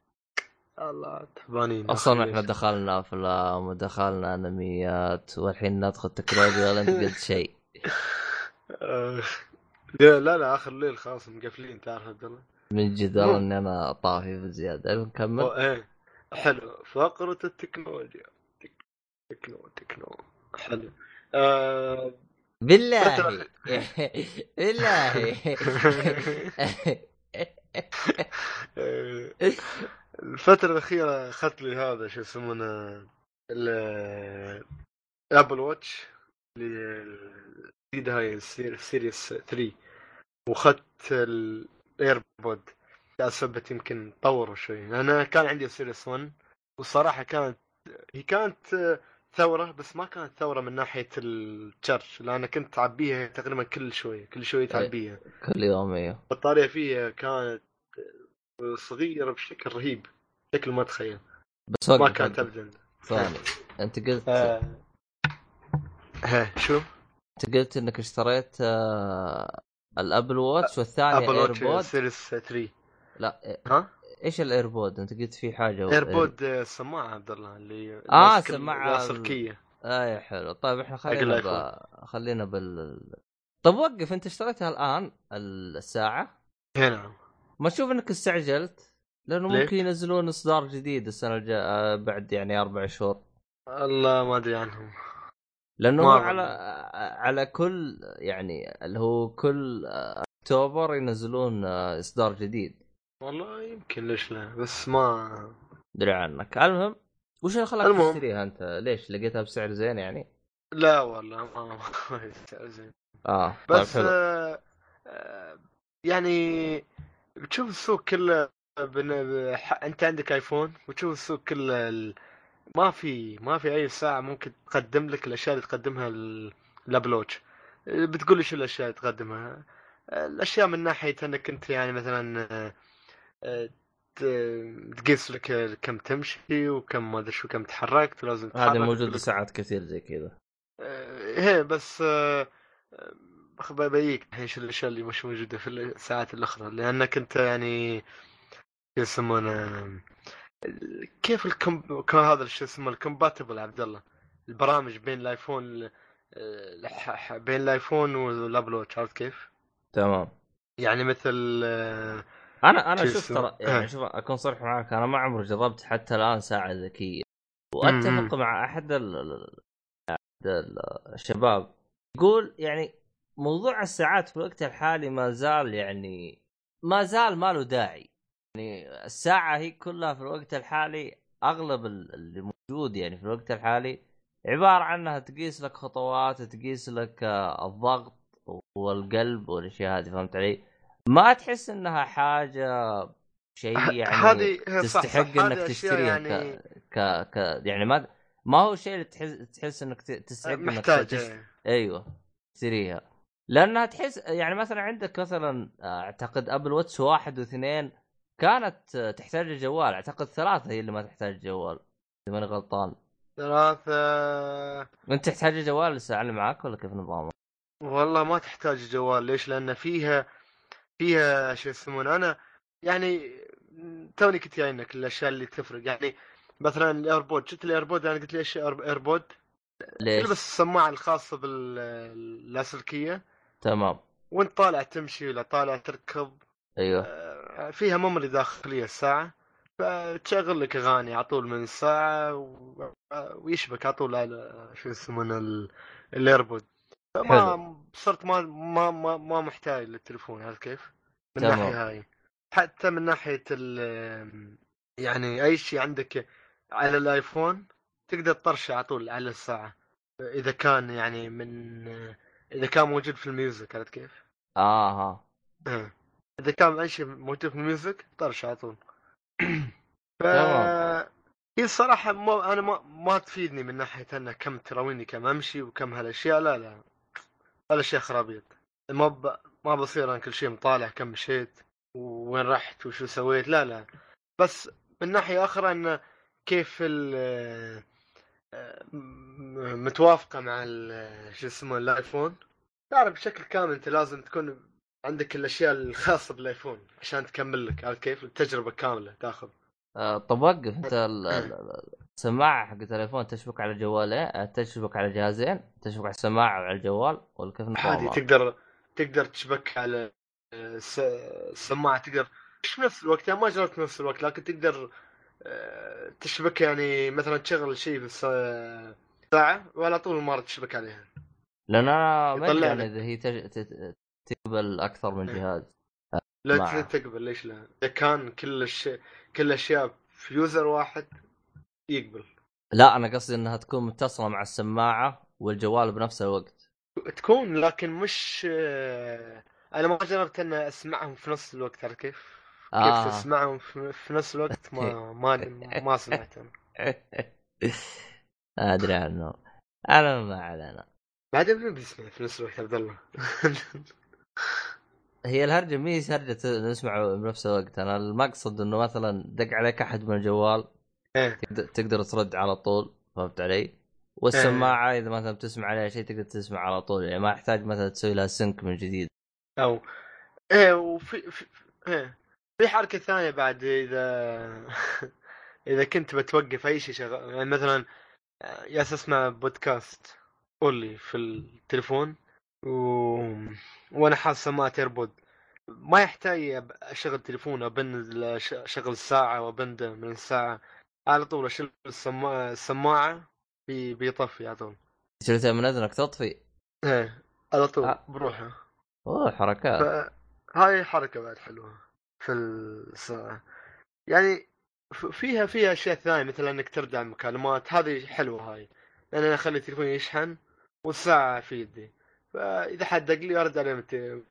الله تعبانين أصلا إحنا؟ دخلنا افلام ودخلنا أنميات والحين ندخل تكنولوجيا ولا انت قلت شيء. آه، لا لا آخر ليل خلاص مقفلين تعرف عبد الله. من جد مو- والله اني أنا طافي بزيادة. نكمل. إيه. حلو. فقرة التكنولوجيا. تك- تكنو تكنو. حلو. آه بالله. بالله. الفترة الأخيرة أخذت لي هذا شو يسمونه ال- ال Apple Watch اللي الجديدة هاي ال ser- ال series 3 وأخذت ال AirPod لأسبب يمكن طوروا شوي أنا كان عندي ال series 1 والصراحة كانت هي كانت آه، ثورة بس ما كانت ثورة من ناحية ال charge لأن كنت تعبيها تقريبا كل شوي كل شوي تعبيها كل يوم أيوه البطارية فيها كانت صغيرة بشكل رهيب بشكل ما تخيل بس ما كانت. ابدا ثاني أنت قلت آه. ها شو؟ أنت قلت إنك اشتريت آه، ال Apple Watch والثاني Apple Watch series 3 لا ها؟ إيش ال AirPod؟ أنت قلت في حاجة AirPod آه، السماعة عبد الله اللي آه، ماسك سماعة اللاسلكية اي حلو. طيب إحنا خلينا. ب... خلينا بال طب وقف. أنت اشتريتها الآن الساعة؟ هنا ما تشوف إنك استعجلت؟ لأنه؟ ممكن ينزلون إصدار جديد السنة الجايه بعد يعني أربع شهور. الله ما أدري عنهم. لأنه ما. على على كل يعني اللي هو كل أكتوبر ينزلون إصدار جديد. والله يمكن ليش لا بس ما ادري عنك. المهم وش اللي خلاك. تشتريها أنت؟ ليش؟ لقيتها بسعر زين يعني؟ لا والله ما ما يستاهل زين. آه طيب بس حلو. آه آه يعني بتشوف السوق كله بن... أنت عندك ايفون وتشوف السوق كله ال... ما في ما في أي ساعة ممكن تقدم لك الأشياء اللي تقدمها ال- الابل واتش بتقول لي شو الأشياء اللي تقدمها؟ الأشياء من ناحية إنك أنت يعني مثلا آه، تقيس لك كم تمشي وكم ما أدري شو كم تحركت ولازم هذه تتحرك موجوده لك- ساعات كثير زي كذا. آه، هي بس آه، ببيك الحين شو الأشياء اللي مش موجودة في الساعات الأخرى. لأنك أنت يعني يسمونه؟ كيف الكم كان هذا شو اسمه ال compatible عبد الله البرامج بين ال iPhone آه، بين ال iPhone وال Apple Watch عرفت كيف؟ تمام يعني مثل آه، أنا أنا شو شوف؟ ترى يعني. شوف أكون صريح معك أنا ما عمري جربت حتى الآن ساعة ذكية وأتفق. مع أحد ال- ال- الشباب يقول يعني موضوع الساعات في الوقت الحالي ما زال يعني ما زال ما له داعي يعني الساعة هي كلها في الوقت الحالي أغلب ال- اللي موجود يعني في الوقت الحالي عبارة عن انها تقيس لك خطوات تقيس لك آه، الضغط والقلب والأشياء هذه فهمت علي؟ ما تحس إنها حاجة شيء يعني هذه هي صح تستحق صح انك تشتريها يعني ك... ك... ك يعني ما ما هو الشيء اللي تحس تحس إنك تستحق إنك تشت... أيوه تشتريها. لأنها تحس يعني مثلا عندك مثلا آه، أعتقد Apple Watch واحد واثنين كانت تحتاج الجوال. أعتقد ثلاثة هي اللي ما تحتاج جوال إذا ماني غلطان. ثلاثة. أنت تحتاج الجوال الساعة اللي معاك ولا كيف نظامك؟ والله ما تحتاج جوال ليش؟ لأن فيها فيها شو يسمونه أنا يعني توني كنت جاينك الأشياء اللي تفرق. يعني مثلا ال AirPod شفت ال AirPod؟ أنا قلت ليش AirPod؟ ليش؟ تلبس السماعه الخاصة باللاسلكية. تمام. وأنت طالع تمشي ولا طالع تركض أيوه. آه، فيها ميموري داخلية الساعة فتشغل لك أغاني على طول من الساعة و... ويشبك على طول على شو يسمونه ال- الإيربود فما صرت ما ما ما, ما محتاج للتليفون عرفت كيف؟ من. الناحية هاي حتى من ناحية ال يعني أي شيء عندك على ال iPhone تقدر تطرشه على طول على الساعة إذا كان يعني من إذا كان موجود في ال music عرفت كيف؟ آه ها إيه. إذا كان اي شيء موجود في ال music طرش على طول. ف. هي الصراحة ما أنا ما ما تفيدني من ناحية إنه كم تراويني كم أمشي وكم هالأشياء لا لا. هالاشياء خرابيط. ما ب... ما بصير أنا كل شيء مطالع كم مشيت وين رحت وشو سويت لا لا. بس من ناحية أخرى إنه كيف ال م- متوافقة مع شو اسمه الآيفون. تعرف بشكل كامل أنت لازم تكون عندك الأشياء الخاصة بالآيفون عشان تكمل لك عرفت كيف؟ التجربة كاملة تاخذ آه، طب وقف انت ال- ال- ال- السماعة حق التليفون تشبك على جوالين آه، تشبك على جهازين تشبك على السماعة وعلى الجوال ولا كيف عادي؟ تقدر تقدر تشبك على الس- السماعة تقدر مش في نفس الوقت يعني ما جربت في نفس الوقت لكن تقدر آه، تشبك يعني مثلا تشغل شيء في الس- الساعة وعلى طول المره تشبك عليها لأن أنا ما أدري يعني. إذا هي تج... تقبل أكثر من إيه. جهاز لا معه. ت- تقبل ليش لا؟ إذا كان كل الشيء كل الأشياء في يوزر واحد يقبل لا أنا قصدي إنها تكون متصلة مع السماعة والجوال بنفس الوقت تكون لكن مش آه، أنا ما جربت إن أسمعهم في نفس الوقت عارف كيف؟ كيف آه. تسمعهم في نفس الوقت ما ما ما سمعت أنا أدري عنه أنا ما علينا بعدين من بيسمع في نفس الوقت عبد الله هي الهرجة مي هرجة نسمع بنفس الوقت. أنا المقصد إنه مثلا دق عليك أحد من الجوال إيه. تقدر, ترد على طول فهمت علي؟ والسماعة إذا مثلا بتسمع عليها شيء تقدر تسمع على طول يعني ما يحتاج مثلا تسوي لها sync من جديد. أو إيه وفي في إيه. في حركة ثانية بعد إذا إذا كنت بتوقف أي شيء شغال يعني مثلا يا اسمع بودكاست only في التليفون. و... وأنا حاط سماعه AirPod ما يحتاج اشغل تليفون ابن أش- اشغل الساعة وابند من الساعة على طول اشيل السماعه السماعة بي... بيطفي على طول. شلتها من أذنك تطفي؟ إيه على طول آه. بروحه. أوه حركات. فهاي حركة بعد حلوة في الساعة. يعني ف- فيها فيها أشياء ثانية مثل إنك ترجع المكالمات. هذه حلوة هاي. لأن أنا أخلي تليفوني يشحن والساعة في يدي. فإذا حد دق لي أرد عليه من, الت-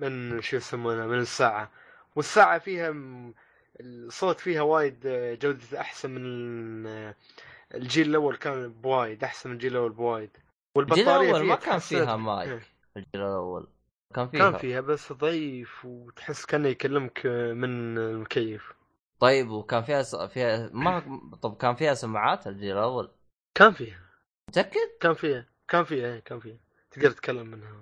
من شو يسمونه من الساعة. والساعة فيها الصوت فيها وايد جودة أحسن من الجيل الأول كان بوايد أحسن من الجيل الأول بوايد. الجيل والبطارية الأول ما كان فيها مايك إيه. الجيل الأول. كان فيها كان فيها. بس ضعيف وتحس كأنه يكلمك من المكيف. طيب وكان فيها س... فيها ما طب كان فيها سماعات الجيل الأول؟ كان فيها. متأكد؟ كان فيها كان فيها إيه، كان فيها. تقدر تتكلم منها.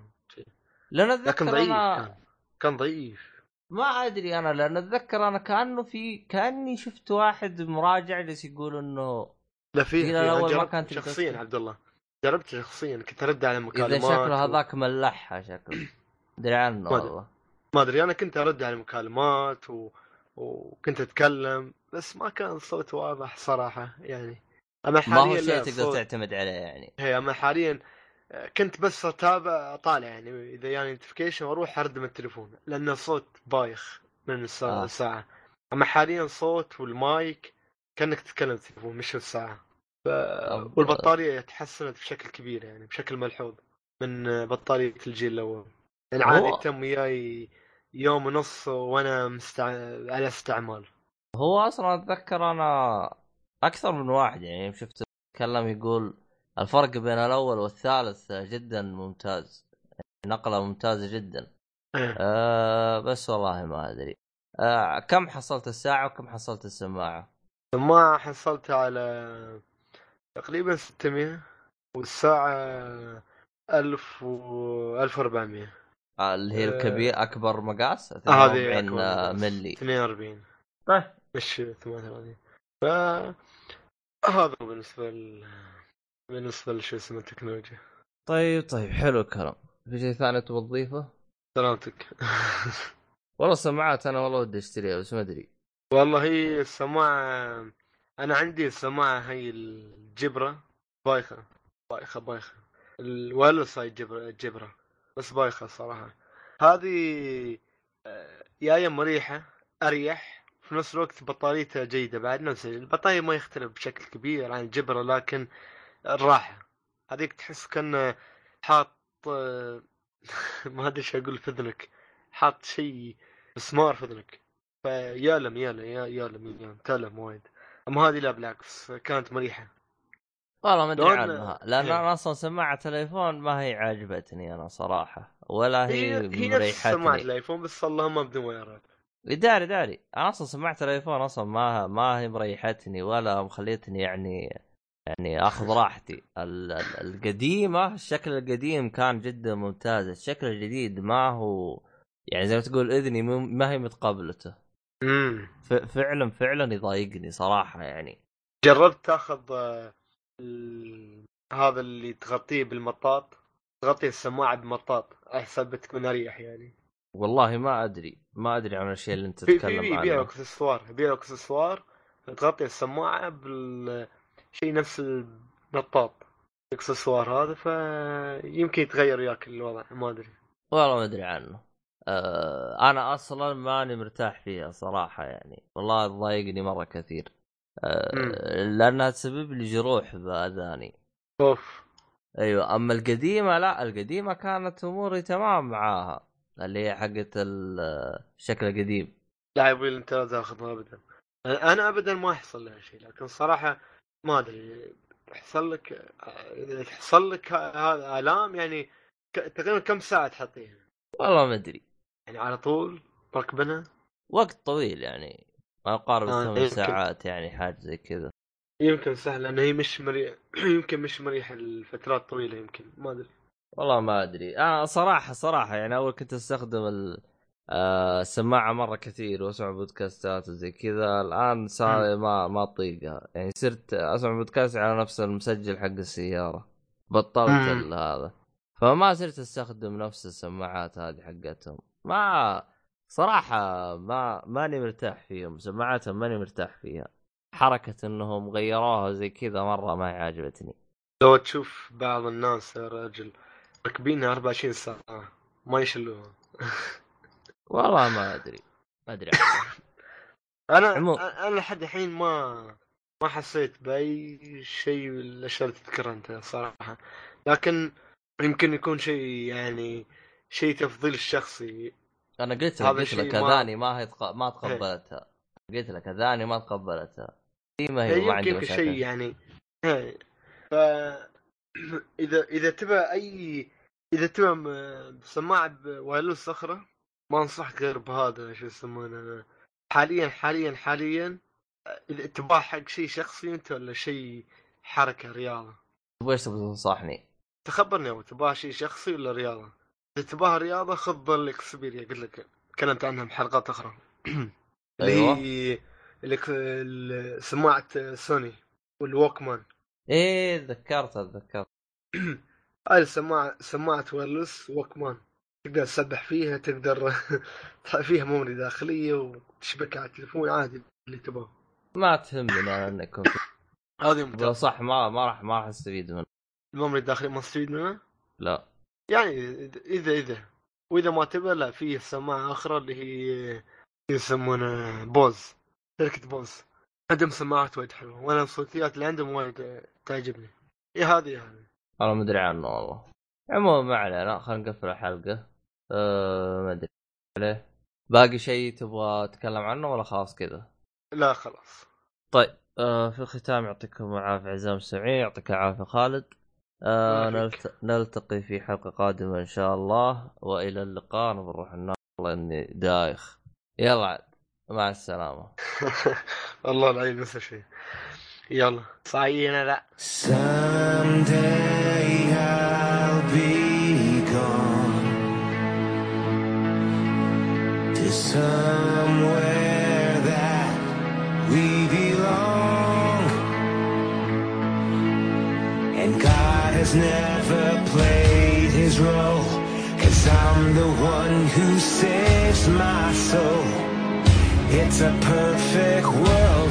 لأن أتذكر لكن ضعيف أنا كان كان ضعيف ما أدري أنا لأن أتذكر أنا كأنه في كأني شفت واحد مراجع جالس يقول إنه لا. الأول أنا ما كانت شخصيا. عبد الله جربت شخصيا كنت أرد على إذا مكالمات شكله و- هذاك ملحها شكله أدري عنه. والله ما أدري أنا كنت أرد على مكالمات و... وكنت أتكلم بس ما كان الصوت واضح صراحة يعني أما ما هو حاليا شيء تقدر تعتمد عليه يعني هي أما حاليا كنت بس أتابع أطالع يعني إذا يعني notification وأروح ارد من التليفون لأن الصوت بايخ من الساعة, آه. الساعة. أما حاليا صوت والمايك كأنك تتكلم في التليفون مش الساعة ف... والبطارية تحسنت بشكل كبير يعني بشكل ملحوظ من بطارية الجيل الأول يعني عادي تم وياي يوم ونص وأنا مستع... على استعمال هو أصلا أتذكر أنا أكثر من واحد يعني شفت تكلم يقول الفرق بين الأول والثالث جدا ممتاز. نقلة ممتازة جدا. إيه. أه بس والله ما أدري. أه كم حصلت الساعة وكم حصلت السماعة؟ ما حصلت على تقريبا 600 والساعة 1000 و 1400 آه، اللي هي آه، الكبير أكبر مقاس؟ آه، هذه 42 أكبر بس. ملي 42 طيب. مش 38 ف هذا ل... بالنسبة لشو اسمه التكنولوجيا طيب طيب حلو الكلام. في شيء ثاني تضيفه؟ سلامتك والله السماعات أنا والله ودي أشتريها بس ما أدري. والله هي السماعة أنا عندي السماعة هي الجبرة بايخة. بايخة بايخة. الوايرلس هاي الجبرة بس بايخة صراحة. هذه آه، جاية مريحة أريح. في نفس الوقت بطاريتها جيدة بعد نفس البطارية ما يختلف بشكل كبير عن الجبرة لكن الراحة. هذيك تحس كأنه حاط آه، ما أدري إيش أقول في أذنك حاط شيء مسمار في أذنك فيالم يالم يا- يالم يالم. تألم وايد. أما هذه لا بالعكس كانت مريحة. والله ما أدري عنها. لأن إيه. أنا أصلا سماعة تليفون ما هي عاجبتني أنا صراحة ولا هي, هي هي نفس سماعة الأيفون بس اللهم بدون وايرات داري داري. أنا أصلا سماعة تليفون أصلا ما ما هي مريحتني ولا مخليتني يعني يعني آخذ راحتي. ال- ال- القديمة الشكل القديم كان جدا ممتاز. الشكل الجديد ما هو يعني زي ما تقول إذني ما هي متقبلته. امم ف- فعلا فعلا يضايقني صراحة يعني. جربت تاخذ آه، هذا اللي تغطيه بالمطاط؟ تغطي السماعة بمطاط احسب بتكون أريح يعني. والله ما أدري ما أدري عن الشيء اللي أنت تتكلم يبيعوا عنه. أكسسوار يبيعوا أكسسوار تغطي السماعة بال شيء نفس النطاط. الاكسسوار هذا فيمكن يتغير وياك الوضع ما أدري. والله ما أدري عنه. آه أنا أصلا ماني مرتاح فيها صراحة يعني. والله تضايقني مرة كثير. مم. لأنها تسبب لي جروح بأذاني. أوف. أيوه أما القديمة لا القديمة كانت أموري تمام معاها. اللي هي حقت ال- الشكل القديم لا يبغي لي أنت لا تاخذها ابدا. أنا ابدا ما يحصل لها شيء لكن صراحة ما أدري يحصل لك إذا يحصل لك هذا آلام يعني تقريبا كم ساعة تحطيها؟ والله ما أدري. يعني على طول مركبنها وقت طويل يعني ما يقارب آه، الثمان يمكن. ساعات يعني حاجة زي كذا. يمكن سهل لأن هي مش مريح يمكن مش مريحة لفترات طويلة يمكن ما أدري. والله ما أدري. أنا صراحة صراحة يعني أول كنت أستخدم ال- آه، السماعه مرة كثير وأسمع بودكاستات وزي كذا. الآن صار ما ما اطيقها يعني صرت أسمع بودكاست على نفس المسجل حق السيارة. بطلت هذا. فما صرت أستخدم نفس السماعات هذه حقتهم. ما صراحة ما ماني مرتاح فيهم. سماعاتهم ماني مرتاح فيها. حركة إنهم غيروها زي كذا مرة ما هي عجبتني. لو تشوف بعض الناس يا رجل راكبينها 24 ساعة ما يشلوها. والله ما أدري ما أدري أنا عمو- أنا لحد الحين ما ما حسيت بأي شيء من الأشياء اللي تذكرها أنت صراحة. لكن يمكن يكون شيء يعني شيء تفضيل الشخصي. أنا قلت لك قلت لك إيه. اذاني ما هي تق... ما تقبلتها. قلت لك اذاني ما تقبلتها. دي ما هي هي ما عندي يمكن مشاكل. شيء يعني. إيه. ف إذا إذا تبى أي إذا تبى سماعه بوايرلس أخرى ما انصحك غير بهذا شو يسمونه حاليا حاليا حاليا اذا تبغى حق شيء شخصي أنت ولا شيء حركة رياضة ويش تبغى تنصحني؟ تخبرني أبو تبغى شيء شخصي ولا رياضة؟ اذا تبغى رياضه خذ ال Xperia قلت لك تكلمت عنها بحلقات أخرى اللي أيوة. هي سماعة Sony وال Walkman إيه تذكرتها تذكرت هاي السماعة سماعة wireless و Walkman تقدر تسبح فيها تقدر فيها memory داخليه وتشبكها على التليفون عادي اللي تبغاه. ما تهمني أنا انك كنت هذه لو ممتاز صح ما ما راح ما راح استفيد منه. ال memory الداخلي ما تستفيد منها لا. يعني إذا إذا وإذا ما تبى لا في سماعة أخرى اللي هي يسمونها Bose شركة Bose. عندهم سماعات وايد حلوة وأنا الصوتيات اللي عندهم وايد تعجبني. يا هذه يا هذه أنا ما ادري عنه والله. عموما ما علينا خلينا نقفل الحلقة. أه ما أدري. عليه. باقي شيء تبغى تتكلم عنه ولا خلاص كذا؟ لا خلاص. طيب آه في الختام يعطيكم العافية اعزائي المستمعين يعطيك العافية خالد. آه. نلت... نلتقي في حلقة قادمة إن شاء الله وإلى اللقاء. أنا بروح النار والله إني دايخ. يلا عاد مع السلامة. والله العظيم نفس الشيء يلا. صاينا لا. Somewhere that we belong. And God has never played his role, cause I'm the one who saves my soul. It's a perfect world